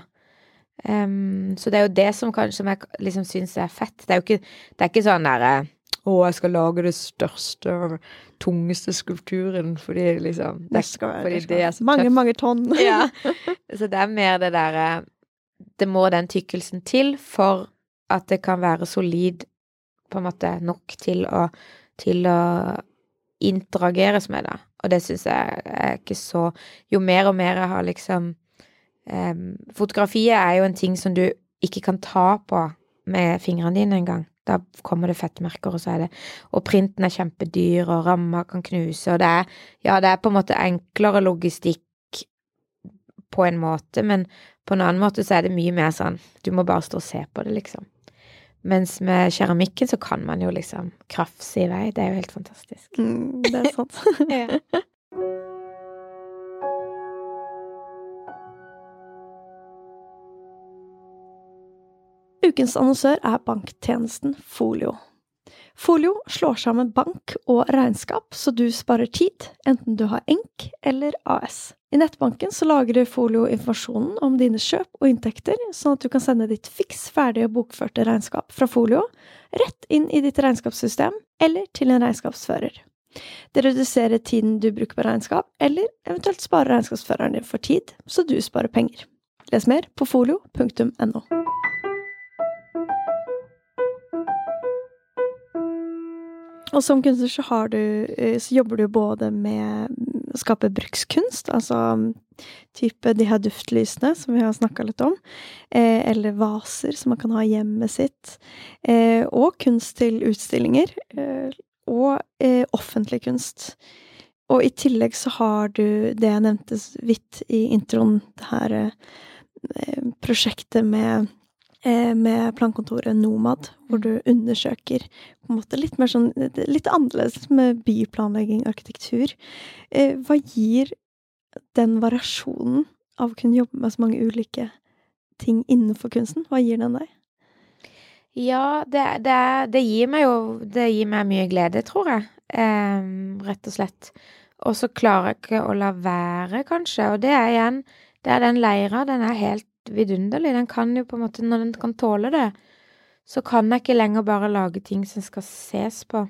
Um, så det er jo det som kanskje som jeg liksom syns er fett. Det er jo ikke, det er ikke sånn derre å, jeg skal lage det største og tungeste skulpturen fordi liksom det skal være- fordi det det er så mange, tøft. mange tonn. (laughs) Ja. (laughs) Så det er mer det derre Det må den tykkelsen til for at det kan være solid på en måte nok til å, til å interageres med det. Og det syns jeg er ikke så Jo mer og mer jeg har liksom um, Fotografiet er jo en ting som du ikke kan ta på med fingrene dine engang. Da kommer det fettmerker, og så er det Og printen er kjempedyr, og ramma kan knuse, og det er Ja, det er på en måte enklere logistikk på en måte, men på en annen måte så er det mye mer sånn Du må bare stå og se på det, liksom. Mens med keramikken så kan man jo liksom krafse i vei. Det er jo helt fantastisk. Mm, det er sant. (laughs) Ja. Ukens annonsør er banktjenesten Folio. Folio slår sammen bank og regnskap, så du sparer tid, enten du har ENK eller AS. I nettbanken så lagrer Folio informasjonen om dine kjøp og inntekter, sånn at du kan sende ditt fiks ferdige bokførte regnskap fra Folio rett inn i ditt regnskapssystem eller til en regnskapsfører. Det reduserer tiden du bruker på regnskap, eller eventuelt sparer regnskapsføreren din for tid, så du sparer penger. Les mer på folio.no. Og som kunstner så, har du, eh, så jobber du både med å skape brukskunst, altså type de her duftlysene som vi har snakka litt om, eh, eller vaser som man kan ha i hjemmet sitt, eh, og kunst til utstillinger, eh, og eh, offentlig kunst. Og i tillegg så har du det jeg nevnte vidt i introen, det her eh, prosjektet med eh, med plankontoret Nomad, hvor du undersøker på en måte litt mer sånn Litt annerledes med byplanlegging, arkitektur. Eh, hva gir den variasjonen av å kunne jobbe med så mange ulike ting innenfor kunsten? Hva gir den deg? Ja, det, det, det gir meg jo Det gir meg mye glede, tror jeg. Em, rett og slett. Og så klarer jeg ikke å la være, kanskje. Og det er igjen Det er den leira. Den er helt vidunderlig. Den kan jo på en måte Når den kan tåle det, så kan jeg ikke lenger bare lage ting som skal ses på.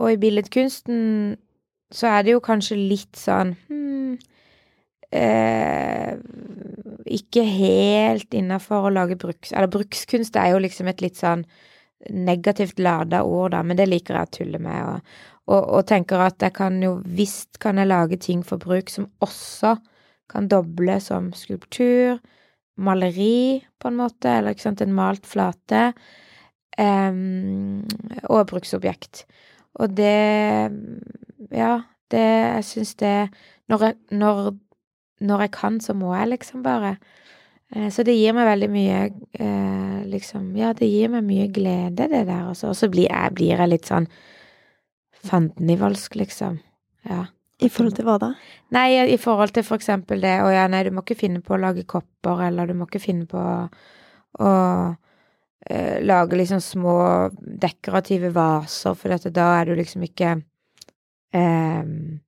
Og i billedkunsten så er det jo kanskje litt sånn hmm, eh, Ikke helt innafor å lage bruks... Eller brukskunst er jo liksom et litt sånn negativt lada ord, da, men det liker jeg å tulle med, og, og, og tenker at jeg kan jo Visst kan jeg lage ting for bruk som også kan doble som skulptur, maleri, på en måte, eller ikke sant, en malt flate, um, og bruksobjekt. Og det Ja, det Jeg syns det når jeg, når, når jeg kan, så må jeg liksom bare. Eh, så det gir meg veldig mye eh, liksom Ja, det gir meg mye glede, det der, og så blir jeg, blir jeg litt sånn fandenivoldsk, liksom. Ja. I forhold til hva da? Nei, i forhold til for eksempel det å ja, nei, du må ikke finne på å lage kopper, eller du må ikke finne på å uh, lage liksom små dekorative vaser, for dette, da er du liksom ikke um,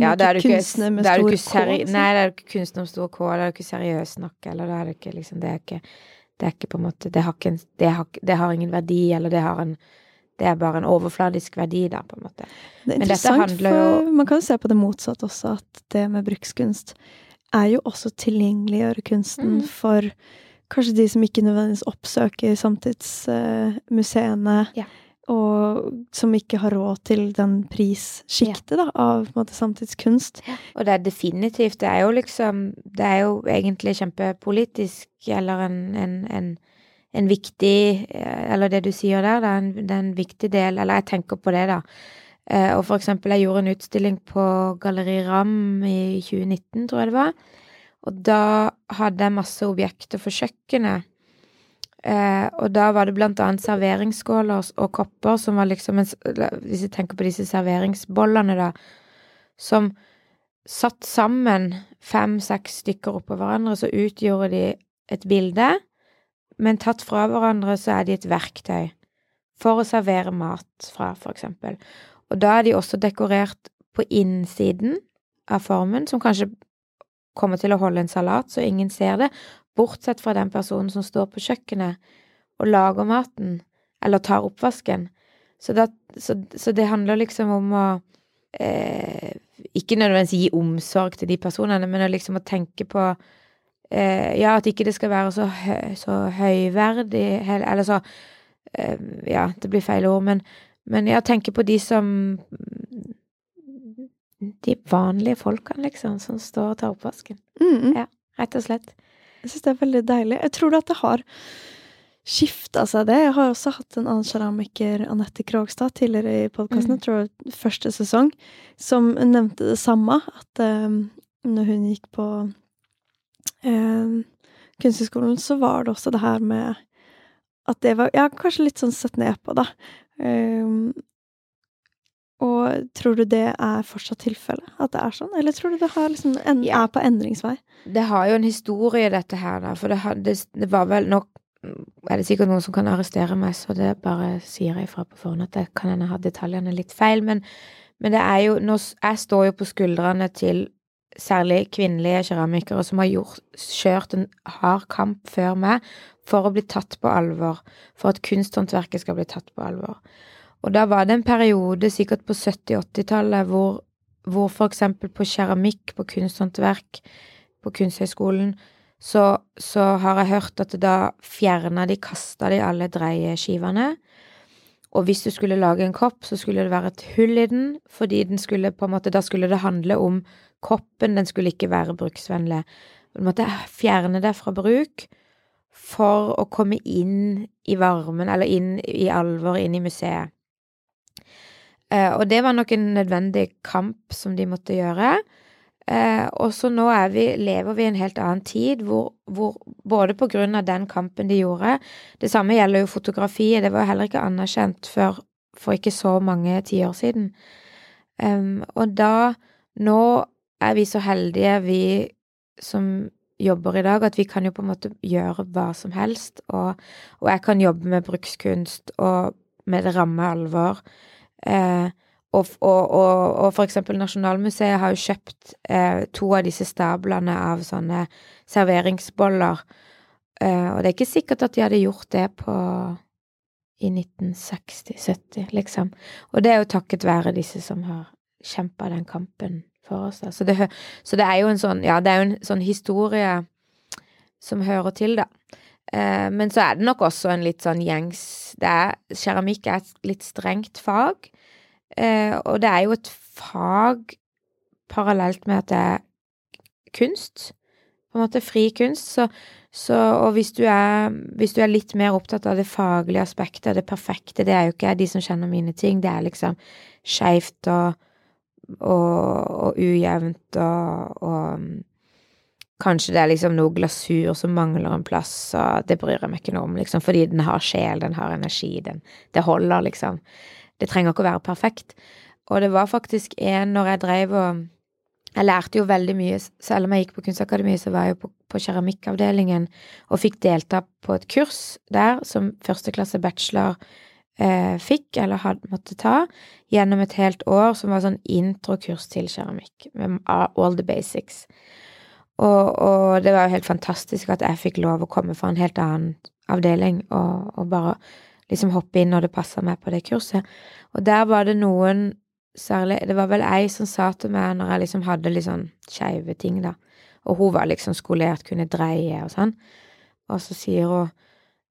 ja, da er du ikke kunstner med stor K? Seri Nei, det er du ikke kunstner med stor K, da er du ikke seriøs nok, eller da er du ikke liksom Det er ikke, det er ikke på en måte Det har, ikke det har, det har ingen verdi, eller det har en det er bare en overfladisk verdi, da, på en måte. Det er interessant, for man kan jo se på det motsatte også, at det med brukskunst er jo også tilgjengeliggjøre kunsten mm. for kanskje de som ikke nødvendigvis oppsøker samtidsmuseene, uh, ja. og som ikke har råd til den prissjiktet ja. da, av måte, samtidskunst. Ja. Og det er definitivt Det er jo liksom Det er jo egentlig kjempepolitisk, eller en, en, en en viktig eh, Eller det du sier der, da, en, det er en viktig del Eller jeg tenker på det, da. Eh, og for eksempel, jeg gjorde en utstilling på Galleri Ram i 2019, tror jeg det var. Og da hadde jeg masse objekter for kjøkkenet. Eh, og da var det blant annet serveringsskåler og kopper som var liksom en, Hvis jeg tenker på disse serveringsbollene, da, som satt sammen fem-seks stykker oppå hverandre, så utgjorde de et bilde men tatt fra hverandre så er de et verktøy for å servere mat fra, for eksempel. Og da er de også dekorert på innsiden av formen, som kanskje kommer til å holde en salat så ingen ser det, bortsett fra den personen som står på kjøkkenet og lager maten, eller tar oppvasken. Så, da, så, så det handler liksom om å eh, Ikke nødvendigvis gi omsorg til de personene, men å liksom å tenke på eh, Ja, at ikke det skal være så, hø så høyverdig, eller så eh, Ja, det blir feil ord, men, men jeg tenker på de som De vanlige folkene, liksom, som står og tar oppvasken. Mm. Ja, rett og slett. Jeg syns det er veldig deilig. Jeg tror at det har skifta seg, det. Jeg har også hatt en annen keramiker, Anette Krogstad, tidligere i podkasten, mm. jeg tror første sesong, som nevnte det samme, at um, når hun gikk på eh, Kunsthøgskolen, så var det også det her med at det var Ja, kanskje litt sånn sett ned på, da. Um, og tror du det er fortsatt tilfellet? At det er sånn? Eller tror du det liksom en, ja. er på endringsvei? Det har jo en historie, dette her, da. For det, det, det var vel nok er det sikkert noen som kan arrestere meg, så det bare sier jeg ifra på forhånd at jeg kan hende ha detaljene litt feil. Men, men, det er jo nå, Jeg står jo på skuldrene til særlig kvinnelige keramikere som har gjort, kjørt en hard kamp før meg for å bli tatt på alvor, for at kunsthåndverket skal bli tatt på alvor. Og da var det en periode, sikkert på 70-80-tallet, hvor, hvor for eksempel på keramikk, på kunsthåndverk, på Kunsthøgskolen, så, så, har jeg hørt at da fjerna de, kasta de alle dreieskivene. Og hvis du skulle lage en kopp, så skulle det være et hull i den, fordi den skulle på en måte Da skulle det handle om Koppen, den skulle ikke være bruksvennlig. Du måtte fjerne det fra bruk for å komme inn i varmen, eller inn i alvor, inn i museet. Eh, og det var nok en nødvendig kamp som de måtte gjøre. Eh, og så nå vi, lever vi i en helt annen tid, hvor, hvor, både på grunn av den kampen de gjorde Det samme gjelder jo fotografiet, det var heller ikke anerkjent før for ikke så mange tiår siden. Um, og da Nå er vi så heldige, vi som jobber i dag, at vi kan jo på en måte gjøre hva som helst. Og, og jeg kan jobbe med brukskunst og med det ramme alvor. Eh, og, og, og, og, for eksempel Nasjonalmuseet har jo kjøpt eh, to av disse stablene av sånne serveringsboller. Eh, og det er ikke sikkert at de hadde gjort det på i 1960-70, liksom. Og det er jo takket være disse som har kjempa den kampen for oss. Så det, så det, er jo en sånn Ja, det er jo en sånn historie som hører til, da. Eh, men så er det nok også en litt sånn gjengs det er, Keramikk er et litt strengt fag, eh, og det er jo et fag parallelt med at det er kunst. På en måte fri kunst. Så, så og hvis du, er, hvis du er litt mer opptatt av det faglige aspektet, det perfekte, det er jo ikke de som kjenner mine ting, det er liksom skeivt og, og, og, ujevnt og, og Kanskje det er liksom noe glasur som mangler en plass, og det bryr jeg meg ikke noe om, liksom, fordi den har sjel, den har energi, den Det holder, liksom. Det trenger ikke å være perfekt. Og det var faktisk en når jeg dreiv og Jeg lærte jo veldig mye, selv om jeg gikk på Kunstakademiet, så var jeg jo på, på keramikkavdelingen og fikk delta på et kurs der som førsteklasse bachelor eh, fikk, eller hadde måttet ta, gjennom et helt år, som var sånn introkurs til keramikk, med all the basics. Og, og, det var jo helt fantastisk at jeg fikk lov å komme fra en helt annen avdeling og, og bare liksom hoppe inn når det passa meg på det kurset. Og der var det noen særlig Det var vel ei som sa til meg når jeg liksom hadde litt sånn skeive ting, da, og hun var liksom skolert, kunne dreie og sånn, og så sier hun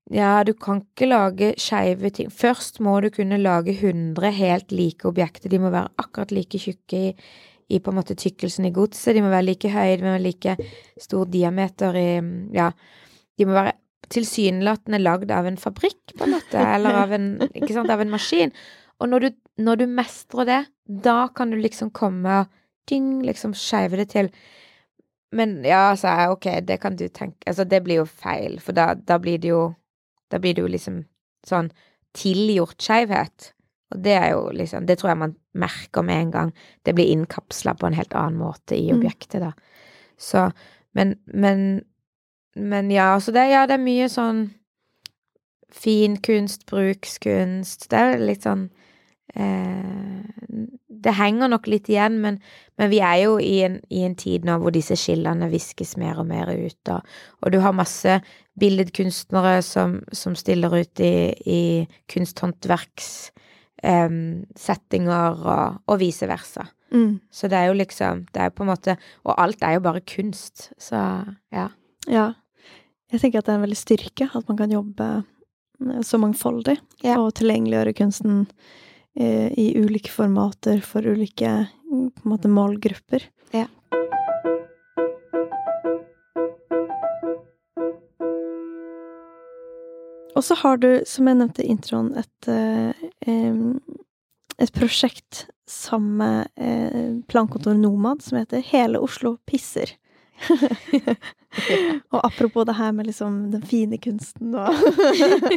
ja, du kan ikke lage skeive ting. Først må du kunne lage 100 helt like objekter. De må være akkurat like tjukke i, i på en måte tykkelsen i godset. De må være like høye, de må være like stor diameter i Ja, de må være tilsynelatende lagd av en fabrikk, på en måte, eller av en, ikke sant, av en maskin. Og når du, når du mestrer det, da kan du liksom komme og ding, liksom skeive det til. Men ja, jeg, ok, det kan du tenke Altså, det blir jo feil, for da, da blir det jo Da blir det jo liksom sånn tilgjort skeivhet. Og det er jo liksom Det tror jeg man merker med en gang. Det blir innkapsla på en helt annen måte i mm. objektet, da. Så Men, men Men ja, så det, ja, det er mye sånn fin kunst, brukskunst Det er litt sånn eh, Det henger nok litt igjen, men, men vi er jo i en, i en, tid nå hvor disse skillene viskes mer og mer ut, og, og du har masse billedkunstnere som, som stiller ut i, i kunsthåndverks eh, settinger og, og vice versa. Mm. Så det er jo liksom Det er på en måte Og alt er jo bare kunst, så ja. Ja. Jeg tenker at det er en veldig styrke at man kan jobbe eh, så mangfoldig, ja. og tilgjengeliggjøre kunsten eh, i ulike formater for ulike på en måte, målgrupper. Ja. Og så har du, som jeg nevnte i introen, et, eh, et prosjekt sammen med Plankontor plankontoret Nomad som heter Hele Oslo pisser. (laughs) (laughs) og apropos det her med liksom den fine kunsten og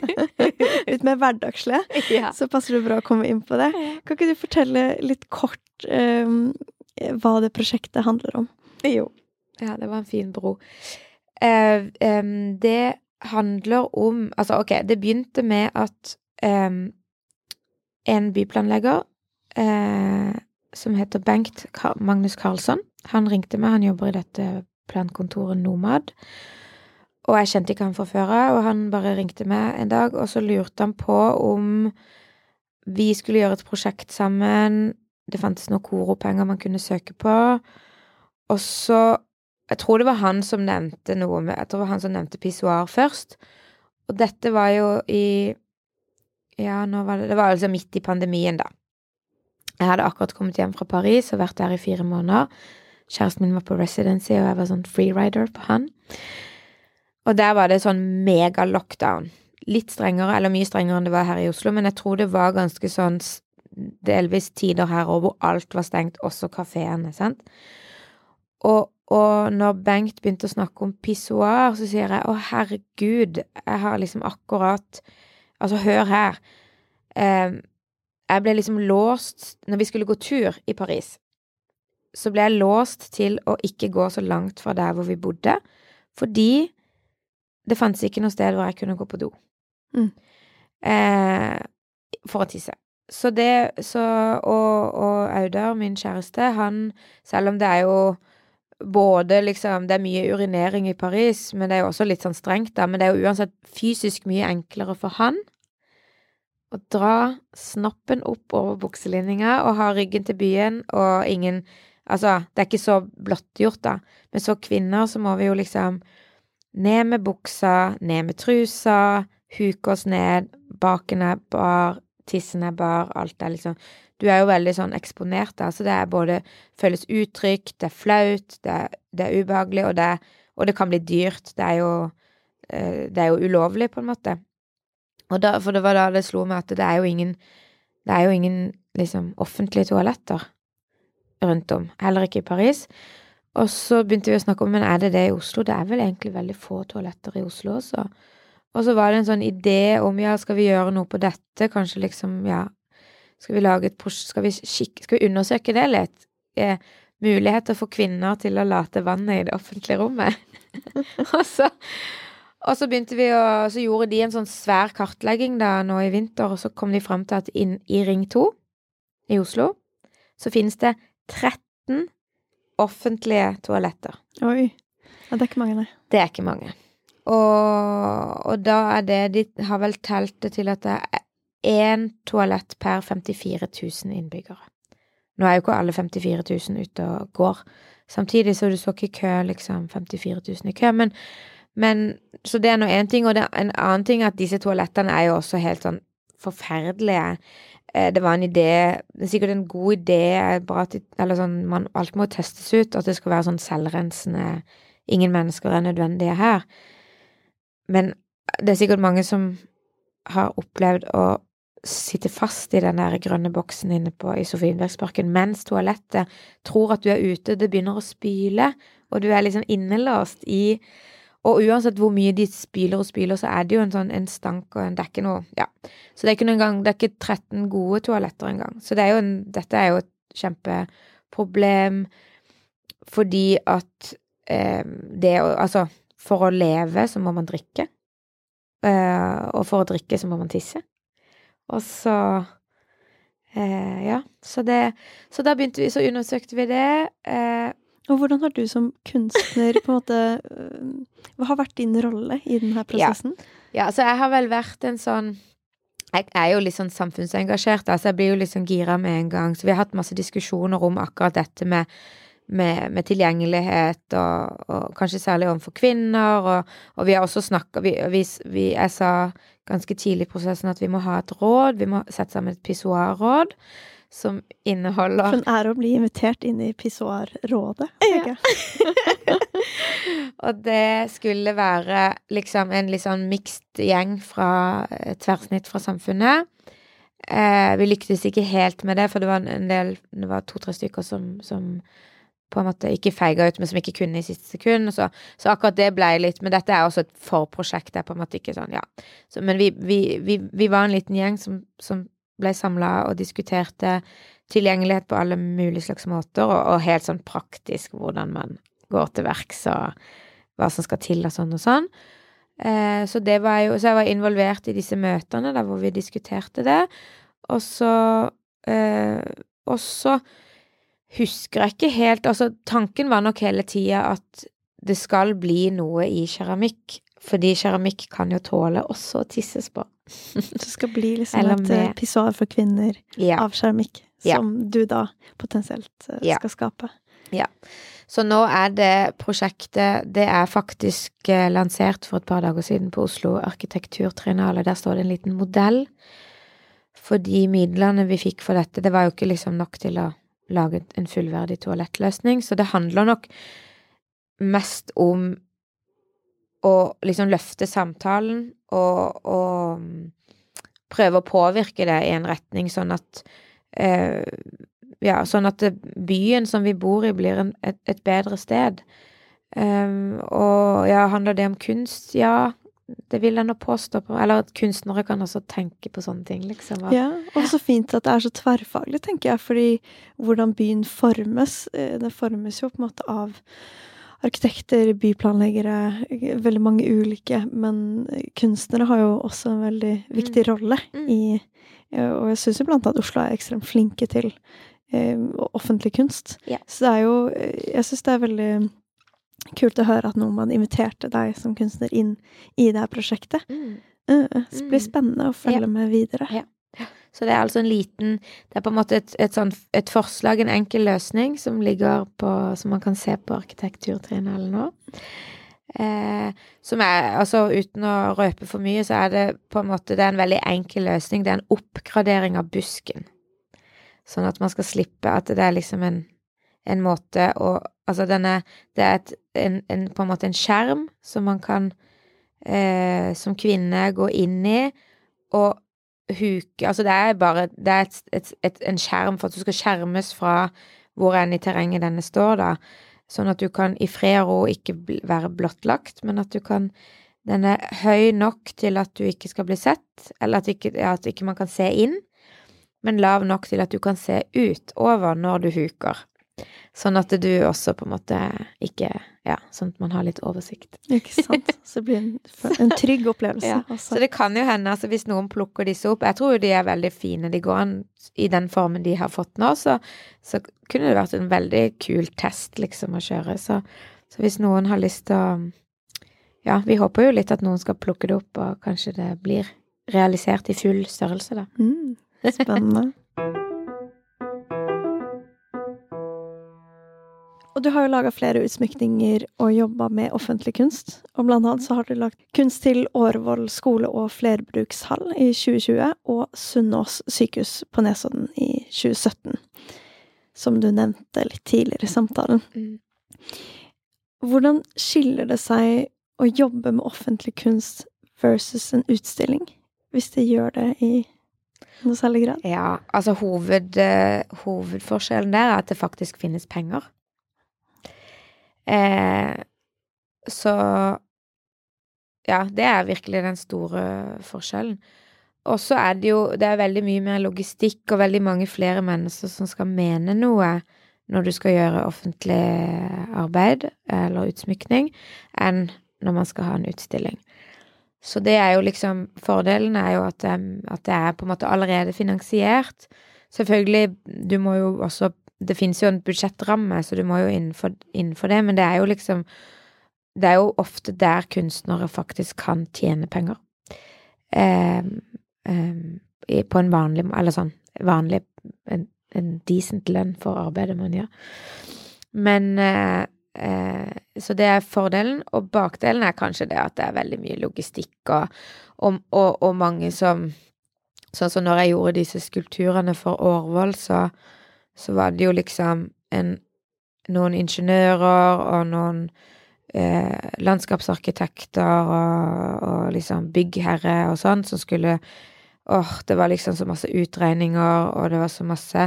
(laughs) litt mer hverdagslig, ja. så passer det bra å komme inn på det. Kan ikke du fortelle litt kort um, hva det prosjektet handler om? Jo. Ja, det var en fin bro. Uh, um, det handler om Altså, OK, det begynte med at um, en byplanlegger uh, som heter Bengt Magnus Karlsson, han ringte meg, han jobber i dette plankontoret Nomad. Og jeg kjente ikke han fra før av, og han bare ringte meg en dag, og så lurte han på om vi skulle gjøre et prosjekt sammen. Det fantes noen koropenger man kunne søke på. Og så jeg tror det var han som nevnte noe med Jeg tror det var han som nevnte pissoar først. Og dette var jo i Ja, nå var det Det var altså midt i pandemien, da. Jeg hadde akkurat kommet hjem fra Paris og vært der i fire måneder. Kjæresten min var på residency, og jeg var sånn freerider på han. Og der var det sånn mega lockdown. Litt strengere, eller mye strengere enn det var her i Oslo, men jeg tror det var ganske sånn delvis tider her òg hvor alt var stengt, også kafeene, sant. Og og når Bengt begynte å snakke om pissoar, så sier jeg å, herregud, jeg har liksom akkurat Altså, hør her. Eh, jeg ble liksom låst Når vi skulle gå tur i Paris, så ble jeg låst til å ikke gå så langt fra der hvor vi bodde, fordi det fantes ikke noe sted hvor jeg kunne gå på do. Mm. Eh, for å tisse. Så det Så Og, og Audar, min kjæreste, han Selv om det er jo både liksom Det er mye urinering i Paris, men det er jo også litt sånn strengt, da. Men det er jo uansett fysisk mye enklere for han å dra snoppen opp over bukselinninga og ha ryggen til byen og ingen Altså, det er ikke så blottgjort, da. Men så kvinner så må vi jo liksom ned med buksa, ned med trusa, huke oss ned, baken er bar, tissen er bar, alt er liksom Du er jo veldig sånn eksponert, da, så det er både føles utrygt, det er flaut, det er, det er ubehagelig, og det, og det, kan bli dyrt. Det er jo eh, Det er jo ulovlig, på en måte. Og da, for det var da det slo meg at det er jo ingen Det er jo ingen liksom offentlige toaletter rundt om, heller ikke i Paris. Og så begynte vi å snakke om men er det det i Oslo. Det er vel egentlig veldig få toaletter i Oslo også. Og så var det en sånn idé om ja, skal vi gjøre noe på dette, kanskje liksom, ja Skal vi lage et prosjekt Skal Skal vi undersøke det litt? Eh, muligheter for kvinner til å late vannet i det offentlige rommet. (laughs) og så og så begynte vi å Så gjorde de en sånn svær kartlegging da nå i vinter, og så kom de fram til at inn i Ring 2 i Oslo så finnes det 13 offentlige toaletter. Oi. Ja, det er ikke mange, nei. Det er ikke mange. Og, og da er det De har vel telt det til at det er én toalett per 54 000 innbyggere. Nå er jo ikke alle 54 000 ute og går samtidig, så du så ikke i kø, liksom, 54 000 i kø, men men, så det er nå én ting, og det, en annen ting er at disse toalettene er jo også helt sånn forferdelige. Eh, det var en idé Det er sikkert en god idé, til Eller sånn man, Alt må testes ut, at det skal være sånn selvrensende Ingen mennesker er nødvendige her. Men det er sikkert mange som har opplevd å sitte fast i den der grønne boksen inne på, i Sofienbergsparken mens toalettet tror at du er ute, det begynner å spyle, og du er liksom innelåst i og uansett hvor mye de spyler og spyler, så er det jo en sånn en stank og en Det er noe Ja. Så det er ikke noen gang Det er ikke 13 gode toaletter engang. Så det er jo en Dette er jo et kjempeproblem fordi at eh, det å Altså, for å leve så må man drikke. Eh, og for å drikke så må man tisse. Og så eh, Ja. Så det Så da begynte vi Så undersøkte vi det. Eh, og hvordan har du som kunstner på en måte øh, Hva har vært din rolle i denne prosessen? Ja, ja altså jeg har vel vært en sånn jeg er jo litt sånn samfunnsengasjert, altså jeg blir jo litt sånn gira med en gang. Så vi har hatt masse diskusjoner om akkurat dette med, med, med tilgjengelighet, og, og, kanskje særlig overfor kvinner. Og, og vi har også snakka Jeg sa ganske tidlig i prosessen at vi må ha et råd, vi må sette sammen et pissoarråd som inneholder For en ære å bli invitert inn i pissoarrådet. Ja. (laughs) og det skulle være liksom en litt sånn mixed gjeng fra tverrsnitt fra samfunnet. Eh, vi lyktes ikke helt med det, for det var en del Det var to-tre stykker som, som, på en måte ikke feiga ut, men som ikke kunne i siste sekund. Så, så, akkurat det ble litt Men dette er også et forprosjekt. Det er på en måte ikke sånn, ja. Så, men vi, vi, vi, vi, var en liten gjeng som, som ble samla og diskuterte tilgjengelighet på alle mulige slags måter, og, og, helt sånn praktisk hvordan man går til verks, og hva som skal til, og sånn og sånn. Eh, så det var jo Så jeg var involvert i disse møtene der hvor vi diskuterte det, og så eh, Og så husker jeg ikke helt Altså, tanken var nok hele tida at det skal bli noe i keramikk, fordi keramikk kan jo tåle også å tisses på. (laughs) det skal bli liksom Eller et eh, pissoar for kvinner ja. av keramikk, som ja. du da potensielt uh, ja. skal skape. Ja. Så nå er det prosjektet Det er faktisk uh, lansert for et par dager siden på Oslo arkitekturtrinale. Der står det en liten modell. For de midlene vi fikk for dette, det var jo ikke liksom nok til å lage en fullverdig toalettløsning, så det handler nok mest om å liksom løfte samtalen og, og mm, prøve å påvirke det i en retning sånn at eh, Ja, sånn at byen som vi bor i, blir en, et, et, bedre sted. Um, og ja, handler det om kunst? Ja, det vil jeg nå påstå. På. Eller at kunstnere kan også tenke på sånne ting, liksom. Ja, og så fint at det er så tverrfaglig, tenker jeg, fordi hvordan byen formes, eh, det formes jo på en måte av arkitekter, byplanleggere, veldig mange ulike. Men kunstnere har jo også en veldig viktig mm. rolle mm. i Og jeg syns jo blant annet Oslo er ekstremt flinke til eh, offentlig kunst. Ja. Så det er jo eh, Jeg syns det er veldig kult å høre at noen inviterte deg som kunstner inn i det her prosjektet. Mm. Uh, det blir Mm. spennende å følge Ja. med videre. Ja. Så det er altså en liten Det er på en måte et, et, sånn, et forslag, en enkel løsning, som ligger på Som man kan se på arkitekturtriennalen nå. Eh, som er Altså uten å røpe for mye, så er det på en måte Det er en veldig enkel løsning. Det er en oppgradering av busken. Sånn at man skal slippe at det er liksom en, en måte å Altså denne Det er et, en, en, på en måte en skjerm som man kan eh, som kvinne gå inn i og huke Altså det er bare Det er et, et, et, en skjerm for at du skal skjermes fra hvor enn i terrenget denne står, da. Sånn at du kan i fred og ro ikke være blottlagt, men at du kan Den er høy nok til at du ikke skal bli sett, eller at ikke, ja, at ikke man kan se inn, men lav nok til at du kan se ut over når du huker. Sånn at du også på en måte ikke Ja, sånn at man har litt oversikt. Ikke sant? (laughs) Så det blir en, en trygg opplevelse. Ja. Så det kan jo hende, altså hvis noen plukker disse opp Jeg tror jo de er veldig fine. De går an i den formen de har fått nå, så, så kunne det vært en veldig kul test, liksom, å kjøre. Så, så hvis noen har lyst til å Ja, vi håper jo litt at noen skal plukke det opp, og kanskje det blir realisert i full størrelse, da. Mm, spennende. (laughs) Og du har jo laga flere utsmykninger og jobba med offentlig kunst. Og blant annet så har du lagt kunst til Årvoll skole og flerbrukshall i 2020 og Sunnaas sykehus på Nesodden i 2017. Som du nevnte litt tidligere i samtalen. Mm. Hvordan skiller det seg å jobbe med offentlig kunst versus en utstilling? Hvis det gjør det i noe særlig grad? Ja, altså hoved, eh, hovedforskjellen der er at det faktisk finnes penger. Eh, så ja, det er virkelig den store forskjellen. Og så er det jo Det er veldig mye mer logistikk og veldig mange flere mennesker som skal mene noe når du skal gjøre offentlig arbeid eller utsmykning, enn når man skal ha en utstilling. Så det er jo liksom Fordelen er jo at, at det er på en måte allerede finansiert. Selvfølgelig, du må jo også Det finnes jo en budsjettramme, så du må jo innenfor, innenfor det, men det er jo liksom Det er jo ofte der kunstnere faktisk kan tjene penger. Eh, eh, på en vanlig Eller sånn vanlig En, en decent lønn for arbeidet man gjør. Men eh, eh, Så det er fordelen, og bakdelen er kanskje det at det er veldig mye logistikk og, og, og, og mange som Sånn som når jeg gjorde disse skulpturene for Årvoll, så, så var det jo liksom en, noen ingeniører og noen eh, landskapsarkitekter og, og liksom byggherre og sånn som skulle Åh, det var liksom så masse utregninger, og det var så masse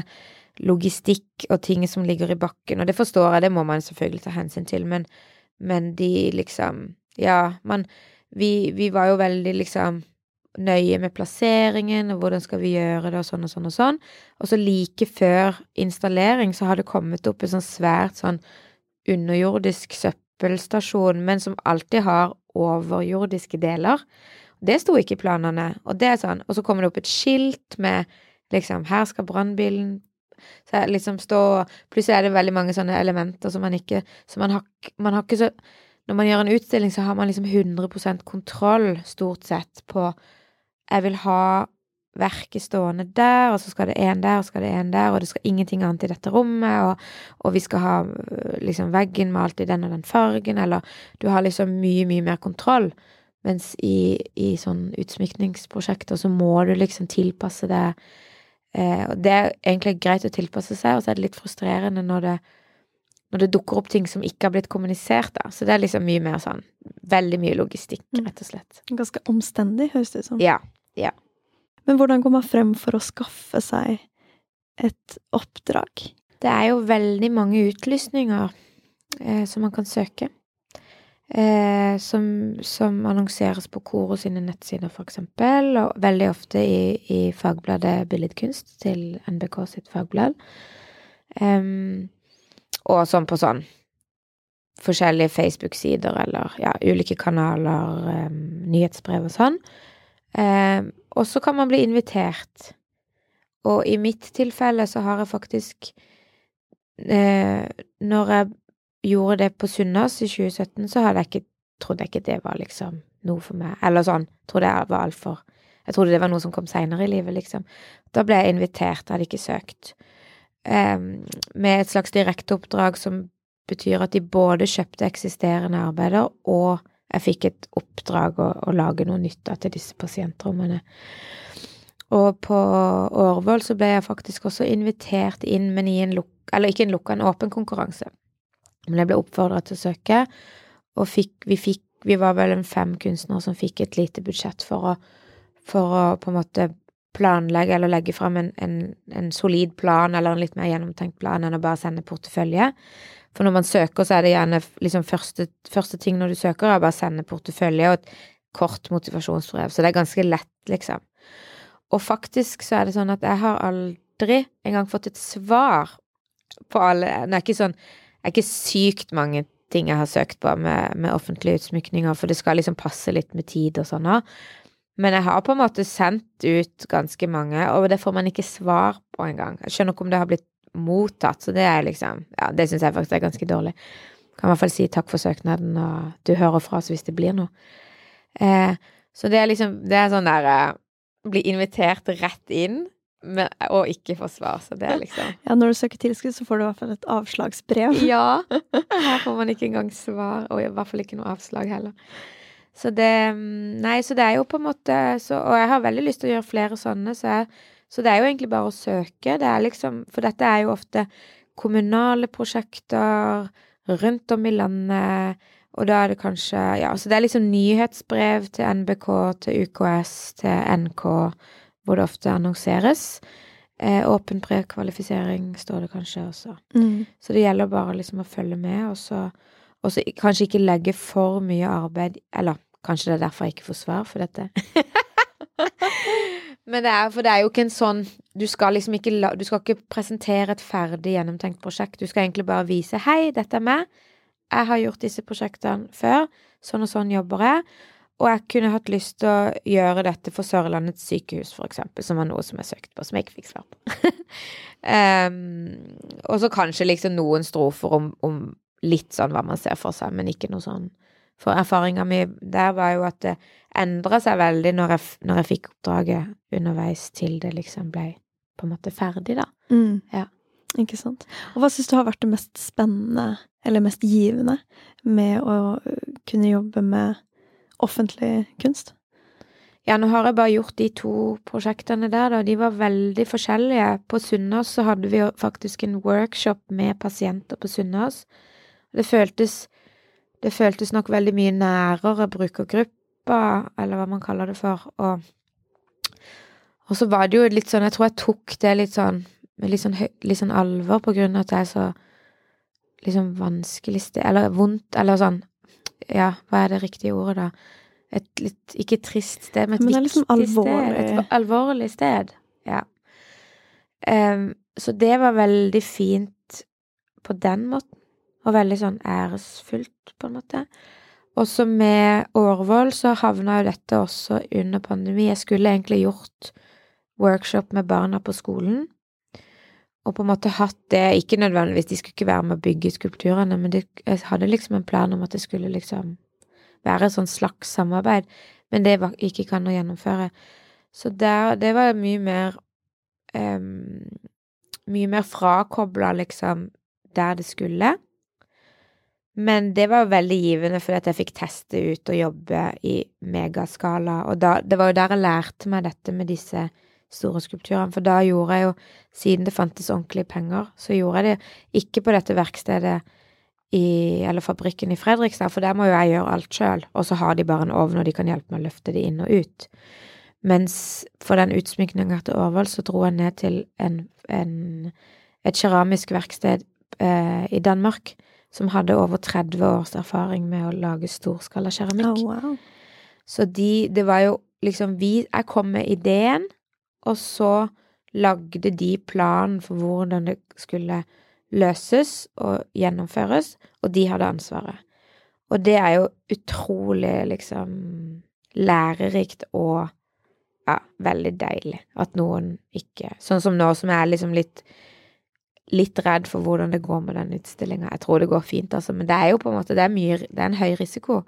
logistikk og ting som ligger i bakken, og det forstår jeg, det må man selvfølgelig ta hensyn til, men, men de liksom Ja, man vi, vi var jo veldig liksom nøye med plasseringen, og hvordan skal vi gjøre det, og sånn og sånn og sånn. Og så like før installering så har det kommet opp en sånn svært sånn underjordisk søppelstasjon, men som alltid har overjordiske deler. Det sto ikke i planene, og det er sånn, og så kommer det opp et skilt med liksom, her skal brannbilen liksom stå Plutselig er det veldig mange sånne elementer som man ikke Så man har, man har ikke så Når man gjør en utstilling, så har man liksom 100% kontroll, stort sett, på Jeg vil ha verket stående der, og så skal det en der, og så skal det en der, og det skal ingenting annet i dette rommet, og, og vi skal ha øh, liksom veggen malt i den og den fargen, eller Du har liksom mye, mye mer kontroll. Mens i, i sånn utsmykningsprosjekter så må du liksom tilpasse det eh, Og det er egentlig greit å tilpasse seg, og så er det litt frustrerende når det, når det dukker opp ting som ikke har blitt kommunisert, da. Så det er liksom mye mer sånn Veldig mye logistikk, Mm. rett og slett. Ganske omstendig, høres det ut som. Ja. Men hvordan går man frem for å skaffe seg et oppdrag? Det er jo veldig mange utlysninger eh, som man kan søke. Eh, som, som annonseres på Koro sine nettsider, eksempel, og veldig ofte i, i fagbladet Billedkunst til NBK sitt fagblad. Um, og sånn på sånn forskjellige Facebook-sider eller ja, ulike kanaler, um, nyhetsbrev og sånn. Em, og så kan man bli invitert. Og i mitt tilfelle så har jeg faktisk eh, Når jeg gjorde det på Sunnaas i 2017, så hadde jeg ikke trodde jeg ikke det var liksom noe for meg. Eller sånn, trodde jeg var altfor Jeg trodde det var noe som kom seinere i livet, liksom. Da ble jeg invitert, jeg hadde ikke søkt, eh, med et slags direkteoppdrag som betyr at de både kjøpte eksisterende arbeider, og jeg fikk et oppdrag å, å lage noe nytt til disse pasientrommene. Og på Årvoll så ble jeg faktisk også invitert inn, men i en lukka Eller ikke en lukka, en åpen konkurranse. Men jeg ble oppfordra til å søke, og fikk, vi fikk Vi var vel en fem kunstnere som fikk et lite budsjett for å, for å på en måte planlegge eller legge fram en, en, en, solid plan eller en litt mer gjennomtenkt plan enn å bare sende portefølje. For når man søker, så er det gjerne liksom første, første ting når du søker, er bare å sende portefølje og et kort motivasjonsbrev. Så det er ganske lett, liksom. Og faktisk så er det sånn at jeg har aldri engang fått et svar på alle Det er ikke sånn Det er ikke sykt mange ting jeg har søkt på med, med offentlige utsmykninger, for det skal liksom passe litt med tid og sånn òg. Men jeg har på en måte sendt ut ganske mange, og det får man ikke svar på engang. Jeg skjønner ikke om det har blitt mottatt, så det er liksom Ja, det syns jeg faktisk er ganske dårlig. Kan i hvert fall si takk for søknaden, og du hører fra oss hvis det blir noe. Eh, så det er liksom Det er sånn der eh, Bli invitert rett inn, men, og ikke få svar, så det er liksom (laughs) Ja, når du søker tilskudd, så får du i hvert fall et avslagsbrev. (laughs) Ja. (laughs) Her får man ikke engang svar, og i hvert fall ikke noe avslag heller. Så det mm, Nei, så det er jo på en måte så, Og jeg har veldig lyst til å gjøre flere sånne, så, jeg, så det er jo egentlig bare å søke. Det liksom For dette er jo ofte kommunale prosjekter rundt om i landet, og da er det kanskje Ja, så det er liksom nyhetsbrev til NBK, til UKS, til NK, hvor det ofte annonseres. Eh, åpen prekvalifisering står det kanskje også. Mm. Så det gjelder bare liksom å følge med, og så, og så kanskje ikke legge for mye arbeid Eller kanskje det er derfor jeg ikke får svar for dette. (laughs) Men det er, for det er jo ikke en sånn Du skal liksom ikke, la, du skal ikke presentere et ferdig gjennomtenkt prosjekt. Du skal egentlig bare vise 'Hei, dette er meg. Jeg har gjort disse prosjektene før. Sånn og sånn jobber jeg.' Og jeg kunne hatt lyst til å gjøre dette for Sørlandets sykehus, for eksempel, som var noe som jeg søkte på, som jeg ikke fikk svar på. um, (laughs) og så kanskje liksom noen strofer om, om, litt sånn hva man ser for seg, men ikke noe sånn For erfaringa mi der var jo at det endra seg veldig når jeg, når jeg fikk oppdraget underveis til det liksom ble på en måte ferdig, da. Mm. Ja. Ikke sant. Og hva syns du har vært det mest spennende, eller mest givende, med å kunne jobbe med offentlig kunst? Ja, nå har jeg bare gjort de to prosjektene der, da. De var veldig forskjellige. På Sunnaas så hadde vi jo faktisk en workshop med pasienter på Sunnaas. Det føltes Det føltes nok veldig mye nærere brukergruppa, eller hva man kaller det for, og Og så var det jo litt sånn Jeg tror jeg tok det litt sånn med litt sånn, litt sånn alvor på grunn av at det er så liksom vanskelig sted Eller vondt, eller sånn ja, hva er det riktige ordet, da? Et litt Ikke trist sted, men et men det er liksom alvorlig. sted. Et alvorlig sted. Ja. Um, så det var veldig fint på den måten, og veldig sånn æresfullt, på en måte. Også med Årvoll så havna jo dette også under pandemi. Jeg skulle egentlig gjort workshop med barna på skolen, og på en måte hatt det Ikke nødvendigvis, de skulle ikke være med å bygge skulpturene, men det, jeg hadde liksom en plan om at det skulle liksom være et sånn slags samarbeid, men det var, ikke kan å gjennomføre. Så der, det var mye mer um, Mye mer frakobla, liksom, der det skulle. Men det var jo veldig givende, fordi jeg fikk teste ut og jobbe i megaskala, og da, det var jo der jeg lærte meg dette med disse store skulpturene, for da gjorde jeg jo, siden det fantes ordentlige penger, så gjorde jeg det ikke på dette verkstedet i, eller fabrikken i Fredrikstad, for der må jo jeg gjøre alt sjøl, og så har de bare en ovn, og de kan hjelpe meg å løfte det inn og ut. Mens for den utsmykninga til Årvoll, så dro jeg ned til en, en, et keramisk verksted eh, i Danmark som hadde over 30 års erfaring med å lage storskala keramikk. Oh, wow. Så de Det var jo liksom vi Jeg kom med ideen, og så lagde de planen for hvordan det skulle løses og gjennomføres, og de hadde ansvaret. Og det er jo utrolig, liksom, lærerikt og ja, veldig deilig at noen ikke Sånn som nå, som jeg er liksom litt litt redd for hvordan det går med den utstillinga. Jeg tror det går fint, altså, men det er jo på en måte Det er mye Det er en høy risiko.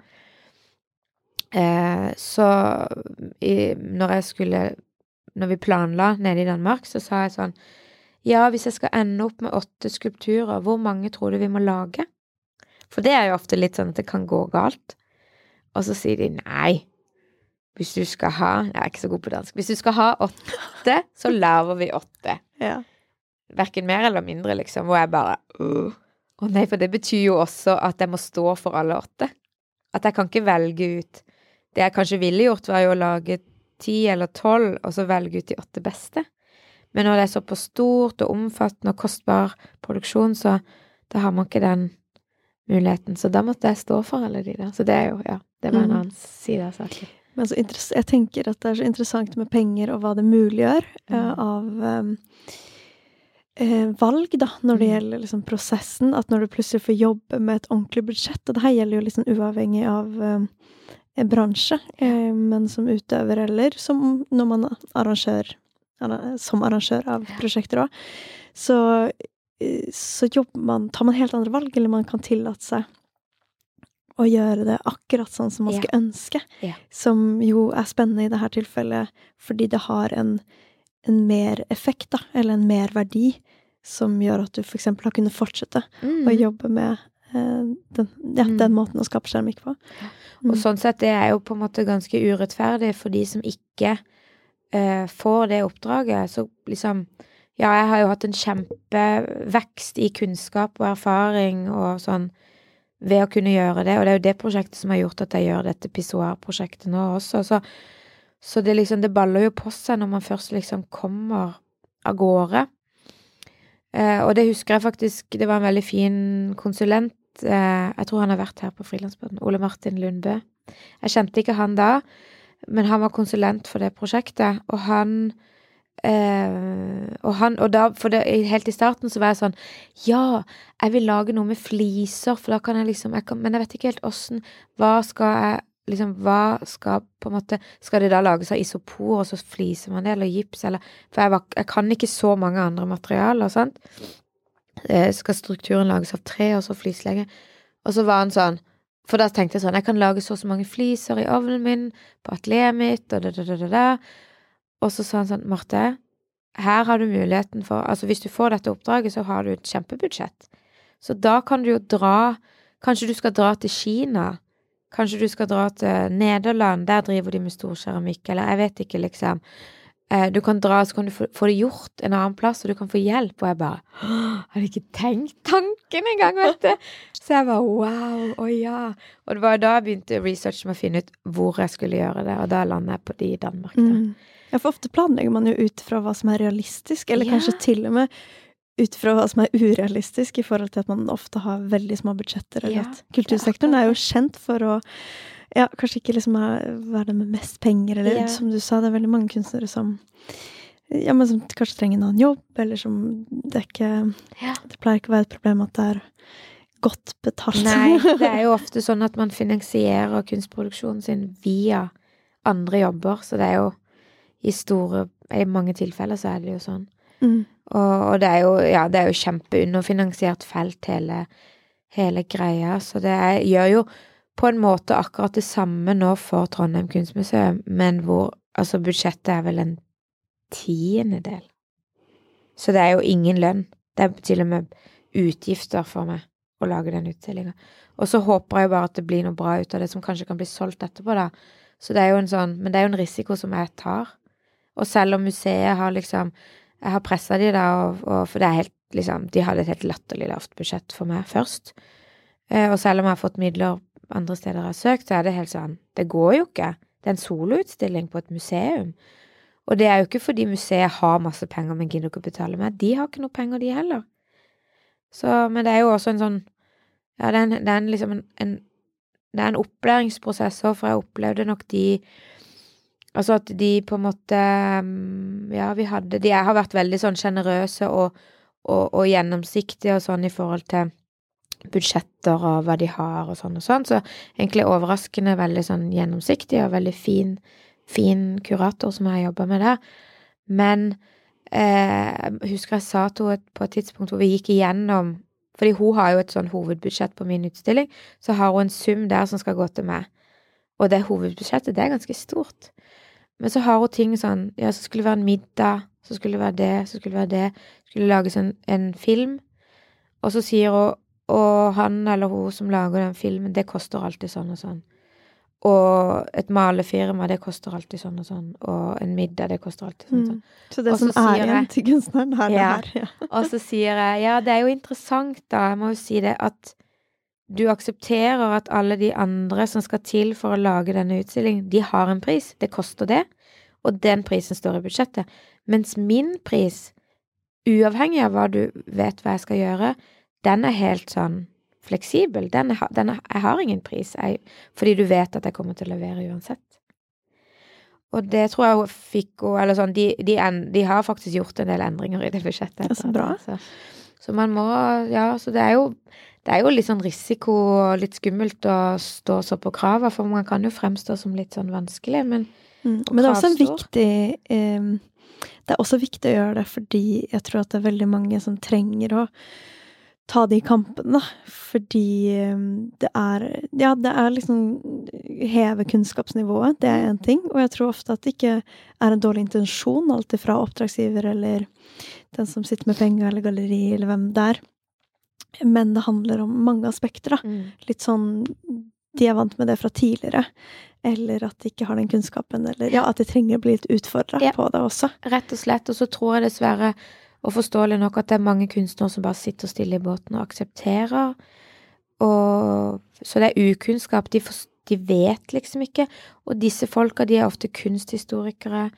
Eh, så i, når jeg skulle Når vi planla nede i Danmark, så sa jeg sånn Ja, hvis jeg skal ende opp med åtte skulpturer, hvor mange tror du vi må lage? For det er jo ofte litt sånn at det kan gå galt. Og så sier de nei. Hvis du skal ha Jeg er ikke så god på dansk. Hvis du skal ha åtte, så lager vi åtte. Ja. Verken mer eller mindre, liksom. Hvor jeg bare Å nei, for det betyr jo også at jeg må stå for alle åtte. At jeg kan ikke velge ut Det jeg kanskje ville gjort, var jo å lage ti eller tolv, og så velge ut de åtte beste. Men når det er såpass stort og omfattende og kostbar produksjon, så da har man ikke den muligheten. Så da måtte jeg stå for alle de der. Så det er jo, ja, det var en Mm. annen side av saken. Men så jeg tenker at det er så interessant med penger og hva det muliggjør mm. uh, av eh, valg, da, når det Mm. gjelder liksom prosessen. At når du plutselig får jobbe med et ordentlig budsjett, og det her gjelder jo liksom uavhengig av eh, bransje, eh, men som utøver eller som når man er arrangør, som arrangør av prosjekter òg, så, eh, så jobber man, tar man helt andre valg, eller man kan tillate seg å gjøre det akkurat sånn som man yeah. skulle ønske. yeah. Som jo er spennende i dette tilfellet fordi det har en, en mer effekt, da, eller en merverdi, som gjør at du eksempel har kunnet fortsette Mm. å jobbe med eh, den, ja, Mm. den måten å skape keramikk på. Og Mm. sånn sett, det er jo på en måte ganske urettferdig for de som ikke eh, får det oppdraget. Så liksom Ja, jeg har jo hatt en kjempevekst i kunnskap og erfaring og sånn ved å kunne gjøre det, og det er jo det prosjektet som har gjort at jeg gjør dette pissoar-prosjektet nå også. Så, så det liksom, det baller jo på seg når man først liksom kommer av gårde. Eh, og det husker jeg faktisk, det var en veldig fin konsulent eh, Jeg tror han har vært her på Frilandsbåten. Ole Martin Lundbø. Jeg kjente ikke han da, men han var konsulent for det prosjektet, og han eh, og han, og da, for det, helt i starten så var jeg sånn Ja, jeg vil lage noe med fliser, for da kan jeg liksom jeg kan, Men jeg vet ikke helt åssen Hva skal jeg liksom Hva skal på en måte Skal det da lages av isopor, og så fliser man det, eller gips, eller For jeg, var, jeg kan ikke så mange andre materialer, sant? Eh, skal strukturen lages av tre, og så flislegge? Og så var han sånn For da tenkte jeg sånn Jeg kan lage så og så mange fliser i ovnen min, på atelieret mitt, og da, da, da, da. Og så sa han sånn Marte, her har du muligheten for Altså, hvis du får dette oppdraget, så har du et kjempebudsjett. Så da kan du jo dra Kanskje du skal dra til Kina? Kanskje du skal dra til Nederland? Der driver de med stor keramikk, eller jeg vet ikke, liksom. Eh, Du kan dra, så kan du få, få det gjort en annen plass, og du kan få hjelp. Og jeg bare «Åh, Hadde ikke tenkt tanken engang, vet du. (laughs) Så jeg bare wow, å ja. Og det var da jeg begynte researchen med å finne ut hvor jeg skulle gjøre det, og da landet jeg på de i Danmark. Da. Mm. Ja, for ofte planlegger man jo ut fra hva som er realistisk, eller Ja. kanskje til og med ut fra hva som er urealistisk, i forhold til at man ofte har veldig små budsjetter. Eller Ja, at kultursektoren er jo kjent for å ja, kanskje ikke liksom være den med mest penger, eller Ja. som du sa, det er veldig mange kunstnere som ja, men som kanskje trenger en annen jobb, eller som det er ikke Ja. Det pleier ikke å være et problem at det er godt betalt. Nei, det er (laughs) jo ofte sånn at man finansierer kunstproduksjonen sin via andre jobber, så det er jo i store I mange tilfeller så er det jo sånn. Mm. Og, og det er jo ja, det er jo kjempeunderfinansiert felt, hele, hele greia, så det er, gjør jo på en måte akkurat det samme nå for Trondheim kunstmuseum, men hvor altså budsjettet er vel en tiendedel. Så det er jo ingen lønn. Det er til og med utgifter for meg å lage den utstillinga. Og så håper jeg jo bare at det blir noe bra ut av det som kanskje kan bli solgt etterpå, da. Så det er jo en sånn Men det er jo en risiko som jeg tar. Og selv om museet har liksom Jeg har pressa de da, og, og, for det er helt liksom De hadde et helt latterlig lavt budsjett for meg først. Eh, og selv om jeg har fått midler andre steder jeg har søkt, så er det helt sånn Det går jo ikke. Det er en soloutstilling på et museum. Og det er jo ikke fordi museet har masse penger, men gidder ikke å betale meg. De har ikke noe penger, de heller. Så, men det er jo også en sånn Ja, det er, en, det er en liksom en, en Det er en opplæringsprosess òg, for jeg opplevde nok de Altså at de på en måte mm, Ja, vi hadde De har vært veldig sånn sjenerøse og, og, og gjennomsiktige og sånn i forhold til budsjetter og hva de har og sånn og sånn. Så egentlig overraskende veldig sånn gjennomsiktig og veldig fin, fin kurator som jeg har jobba med der. Men eh, husker jeg sa til henne på et tidspunkt hvor vi gikk igjennom Fordi hun har jo et sånn hovedbudsjett på min utstilling, så har hun en sum der som skal gå til meg. Og det hovedbudsjettet, det er ganske stort. Men så har hun ting sånn Ja, så skulle det være en middag, så skulle det være det, så skulle det være det. Skulle lages en, en film. Og så sier hun Og han eller hun som lager den filmen, det koster alltid sånn og sånn. Og et malefirma, det koster alltid sånn og sånn. Og en middag, det koster alltid sånn og sånn. Mm. Så det Også som er igjen til kunstneren, er Ja. det her. Ja. Og så sier jeg ja, det er jo interessant, da, jeg må jo si det, at du aksepterer at alle de andre som skal til for å lage denne utstillingen, de har en pris. Det koster det. Og den prisen står i budsjettet. Mens min pris, uavhengig av hva du vet hva jeg skal gjøre, den er helt sånn fleksibel. Den er, den er, jeg har ingen pris, jeg, fordi du vet at jeg kommer til å levere uansett. Og det tror jeg hun fikk Eller sånn, de, de, de har faktisk gjort en del endringer i det budsjettet. Det er så bra. det, Så, man må Ja, så det er jo det er jo litt sånn risiko og litt skummelt å stå så på krava, for man kan jo fremstå som litt sånn vanskelig, men Mm. Men det er også en viktig eh, Det er også viktig å gjøre det fordi jeg tror at det er veldig mange som trenger å ta de kampene, da. Fordi eh, det er Ja, det er liksom Heve kunnskapsnivået, det er én ting. Og jeg tror ofte at det ikke er en dårlig intensjon, alltid fra oppdragsgiver eller den som sitter med penger, eller galleri, eller hvem det er. Men det handler om mange aspekter, da litt sånn De er vant med det fra tidligere. Eller at de ikke har den kunnskapen. Eller ja, at de trenger å bli litt utfordra Ja. på det også. rett og slett. Og så tror jeg dessverre, og forståelig nok, at det er mange kunstnere som bare sitter stille i båten og aksepterer. Og, så det er ukunnskap. De, for, de vet liksom ikke. Og disse folka, de er ofte kunsthistorikere.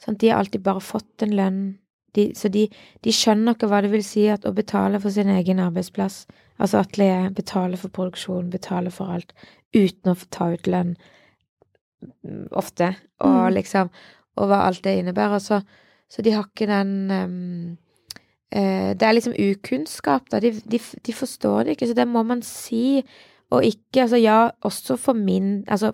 Sant? De har alltid bare fått en lønn. De, så de, de skjønner ikke hva det vil si at å betale for sin egen arbeidsplass, altså atelier, betale for produksjon, betale for alt, uten å ta ut lønn, ofte, og Mm. liksom, og hva alt det innebærer. Så, så de har ikke den eh, Det er liksom ukunnskap, da. De, de, de forstår det ikke, så det må man si. Og ikke Altså, ja, også for min Altså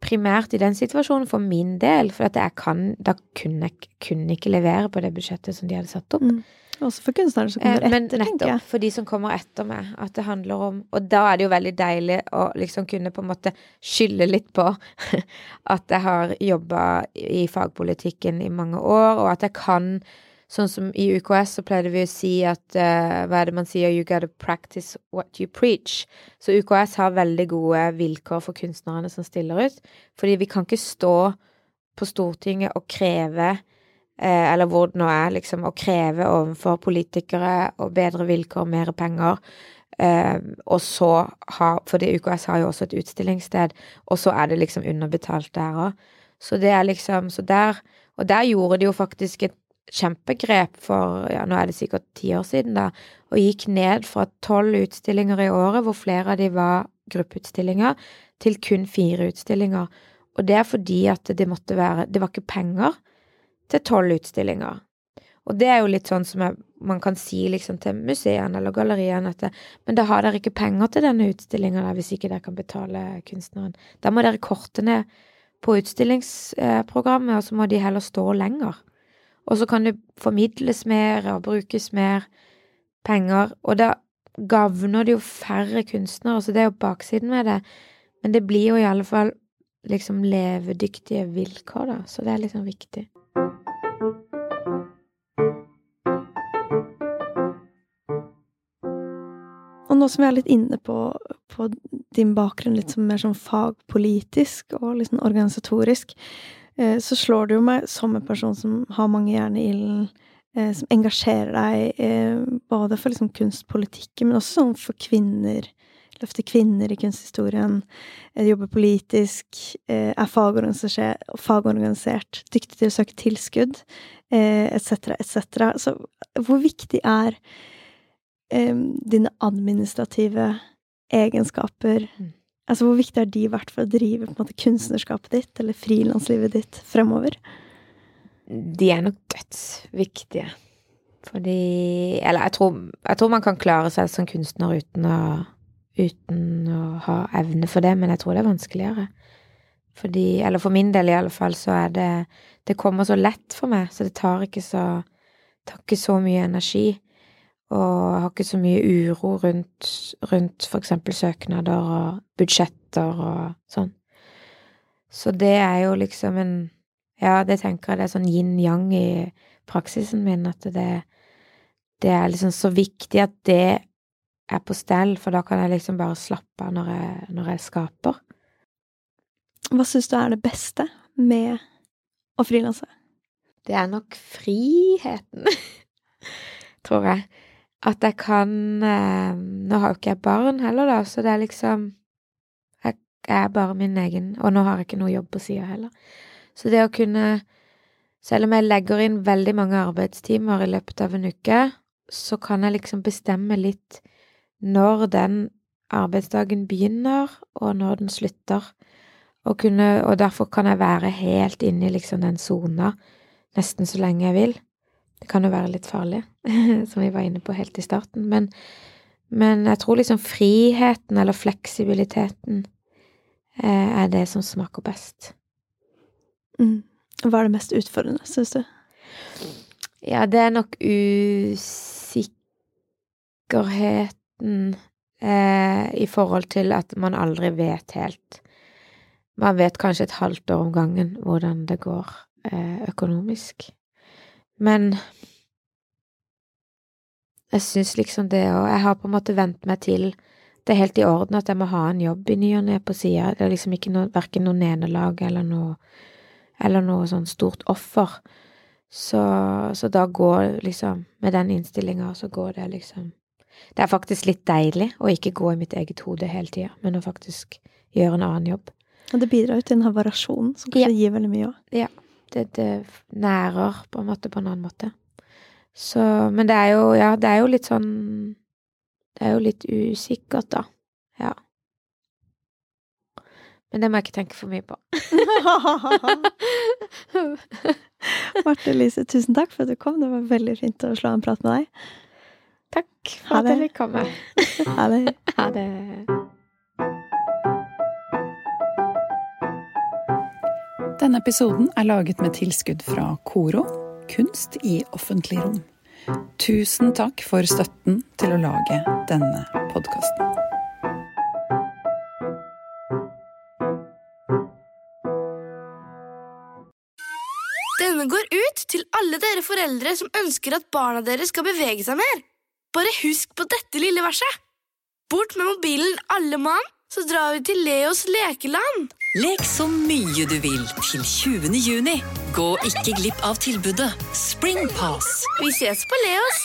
primært i den situasjonen for min del, for at jeg kan Da kunne jeg kunne ikke levere på det budsjettet som de hadde satt opp. Mm. Også for kunstnere som Eh, kommer Men etter, tenker nettopp jeg. for de som kommer etter meg, at det handler om Og da er det jo veldig deilig å liksom kunne på en måte skylde litt på (laughs) at jeg har jobba i fagpolitikken i mange år, og at jeg kan Sånn som i UKS så pleide vi å si at uh, Hva er det man sier? You gotta practice what you preach. Så UKS har veldig gode vilkår for kunstnerne som stiller ut. Fordi vi kan ikke stå på Stortinget og kreve uh, eller hvor det nå er, liksom, å kreve overfor politikere og bedre vilkår, mer penger. Uh, og så ha Fordi UKS har jo også et utstillingssted, og så er det liksom underbetalt der òg. Så det er liksom Så der Og der gjorde de jo faktisk et kjempegrep for ja, nå er det sikkert ti år siden, da, og gikk ned fra tolv utstillinger i året, hvor flere av de var gruppeutstillinger, til kun fire utstillinger. Og det er fordi at det måtte være Det var ikke penger til tolv utstillinger. Og det er jo litt sånn som jeg, man kan si liksom til museene eller galleriene at Men da har dere ikke penger til denne utstillinga hvis ikke dere kan betale kunstneren. Da må dere korte ned på utstillingsprogrammet, og så må de heller stå lenger. Og så kan det formidles mer og brukes mer penger, og da gagner det jo færre kunstnere, så det er jo baksiden med det. Men det blir jo i alle fall liksom levedyktige vilkår, da, så det er liksom viktig. Og nå som vi er litt inne på, på din bakgrunn litt mer sånn fagpolitisk og sånn organisatorisk, så slår det jo meg som en person som har mange jern i ilden, eh, som engasjerer deg eh, både for liksom kunstpolitikken, men også sånn for kvinner. Løfte kvinner i kunsthistorien, eh, jobber politisk, eh, er fagorganisert, fagorganisert, dyktig til å søke tilskudd, eh, etc., etc. Så hvor viktig er eh, dine administrative egenskaper Mm. Altså, hvor viktig har de vært for å drive måte kunstnerskapet ditt, eller frilanslivet ditt, fremover? De er nok dødsviktige. Fordi Eller jeg tror, jeg tror man kan klare seg som kunstner uten å, uten å ha evne for det, men jeg tror det er vanskeligere. Fordi, eller for min del i alle fall, så er det Det kommer så lett for meg, så det tar ikke så tar ikke så mye energi. Og jeg har ikke så mye uro rundt, rundt for eksempel søknader og budsjetter og sånn. Så det er jo liksom en Ja, det tenker jeg det er sånn yin-yang i praksisen min, at det, det er liksom så viktig at det er på stell, for da kan jeg liksom bare slappe av når når jeg skaper. Hva syns du er det beste med å frilanse? Det er nok friheten, (laughs) tror jeg. At jeg kan eh, Nå har jo ikke jeg barn heller, da, så det er liksom Jeg er bare min egen Og nå har jeg ikke noe jobb på sida heller. Så det å kunne Selv om jeg legger inn veldig mange arbeidstimer i løpet av en uke, så kan jeg liksom bestemme litt når den arbeidsdagen begynner, og når den slutter. Og, kunne, og derfor kan jeg være helt inne i liksom den sona nesten så lenge jeg vil. Det kan jo være litt farlig, (laughs) som vi var inne på helt i starten, men, men jeg tror liksom friheten eller fleksibiliteten eh, er det som smaker best. Mm. Hva er det mest utfordrende, syns du? Ja, det er nok usikkerheten eh, i forhold til at man aldri vet helt. Man vet kanskje et halvt år om gangen hvordan det går eh, økonomisk. Men jeg syns liksom det òg. Jeg har på en måte vent meg til det er helt i orden at jeg må ha en jobb i ny og ne på sida. Det er liksom ikke noe, verken noe nederlag eller noe eller noe sånn stort offer. Så, så da går liksom Med den innstillinga så går det liksom Det er faktisk litt deilig å ikke gå i mitt eget hode hele tida, men å faktisk gjøre en annen jobb. Og det bidrar jo til den her variasjonen, som kanskje Ja. gir veldig mye òg. Ja. Det, det nærer på en måte på en annen måte. Så Men det er jo Ja, det er jo litt sånn Det er jo litt usikkert, da. Ja. Men det må jeg ikke tenke for mye på. (laughs) Marte Lise, tusen takk for at du kom. Det var veldig fint å slå en prat med deg. Takk for at jeg fikk komme. Ha det. (laughs) Ha det. Denne episoden er laget med tilskudd fra Koro, kunst i offentlig rom. Tusen takk for støtten til å lage denne podkasten. Denne går ut til alle dere foreldre som ønsker at barna deres skal bevege seg mer. Bare husk på dette lille verset. Bort med mobilen alle mann, så drar vi til Leos lekeland. Lek så mye du vil til 20. juni. Gå ikke glipp av tilbudet Springpass. Vi ses på Leos.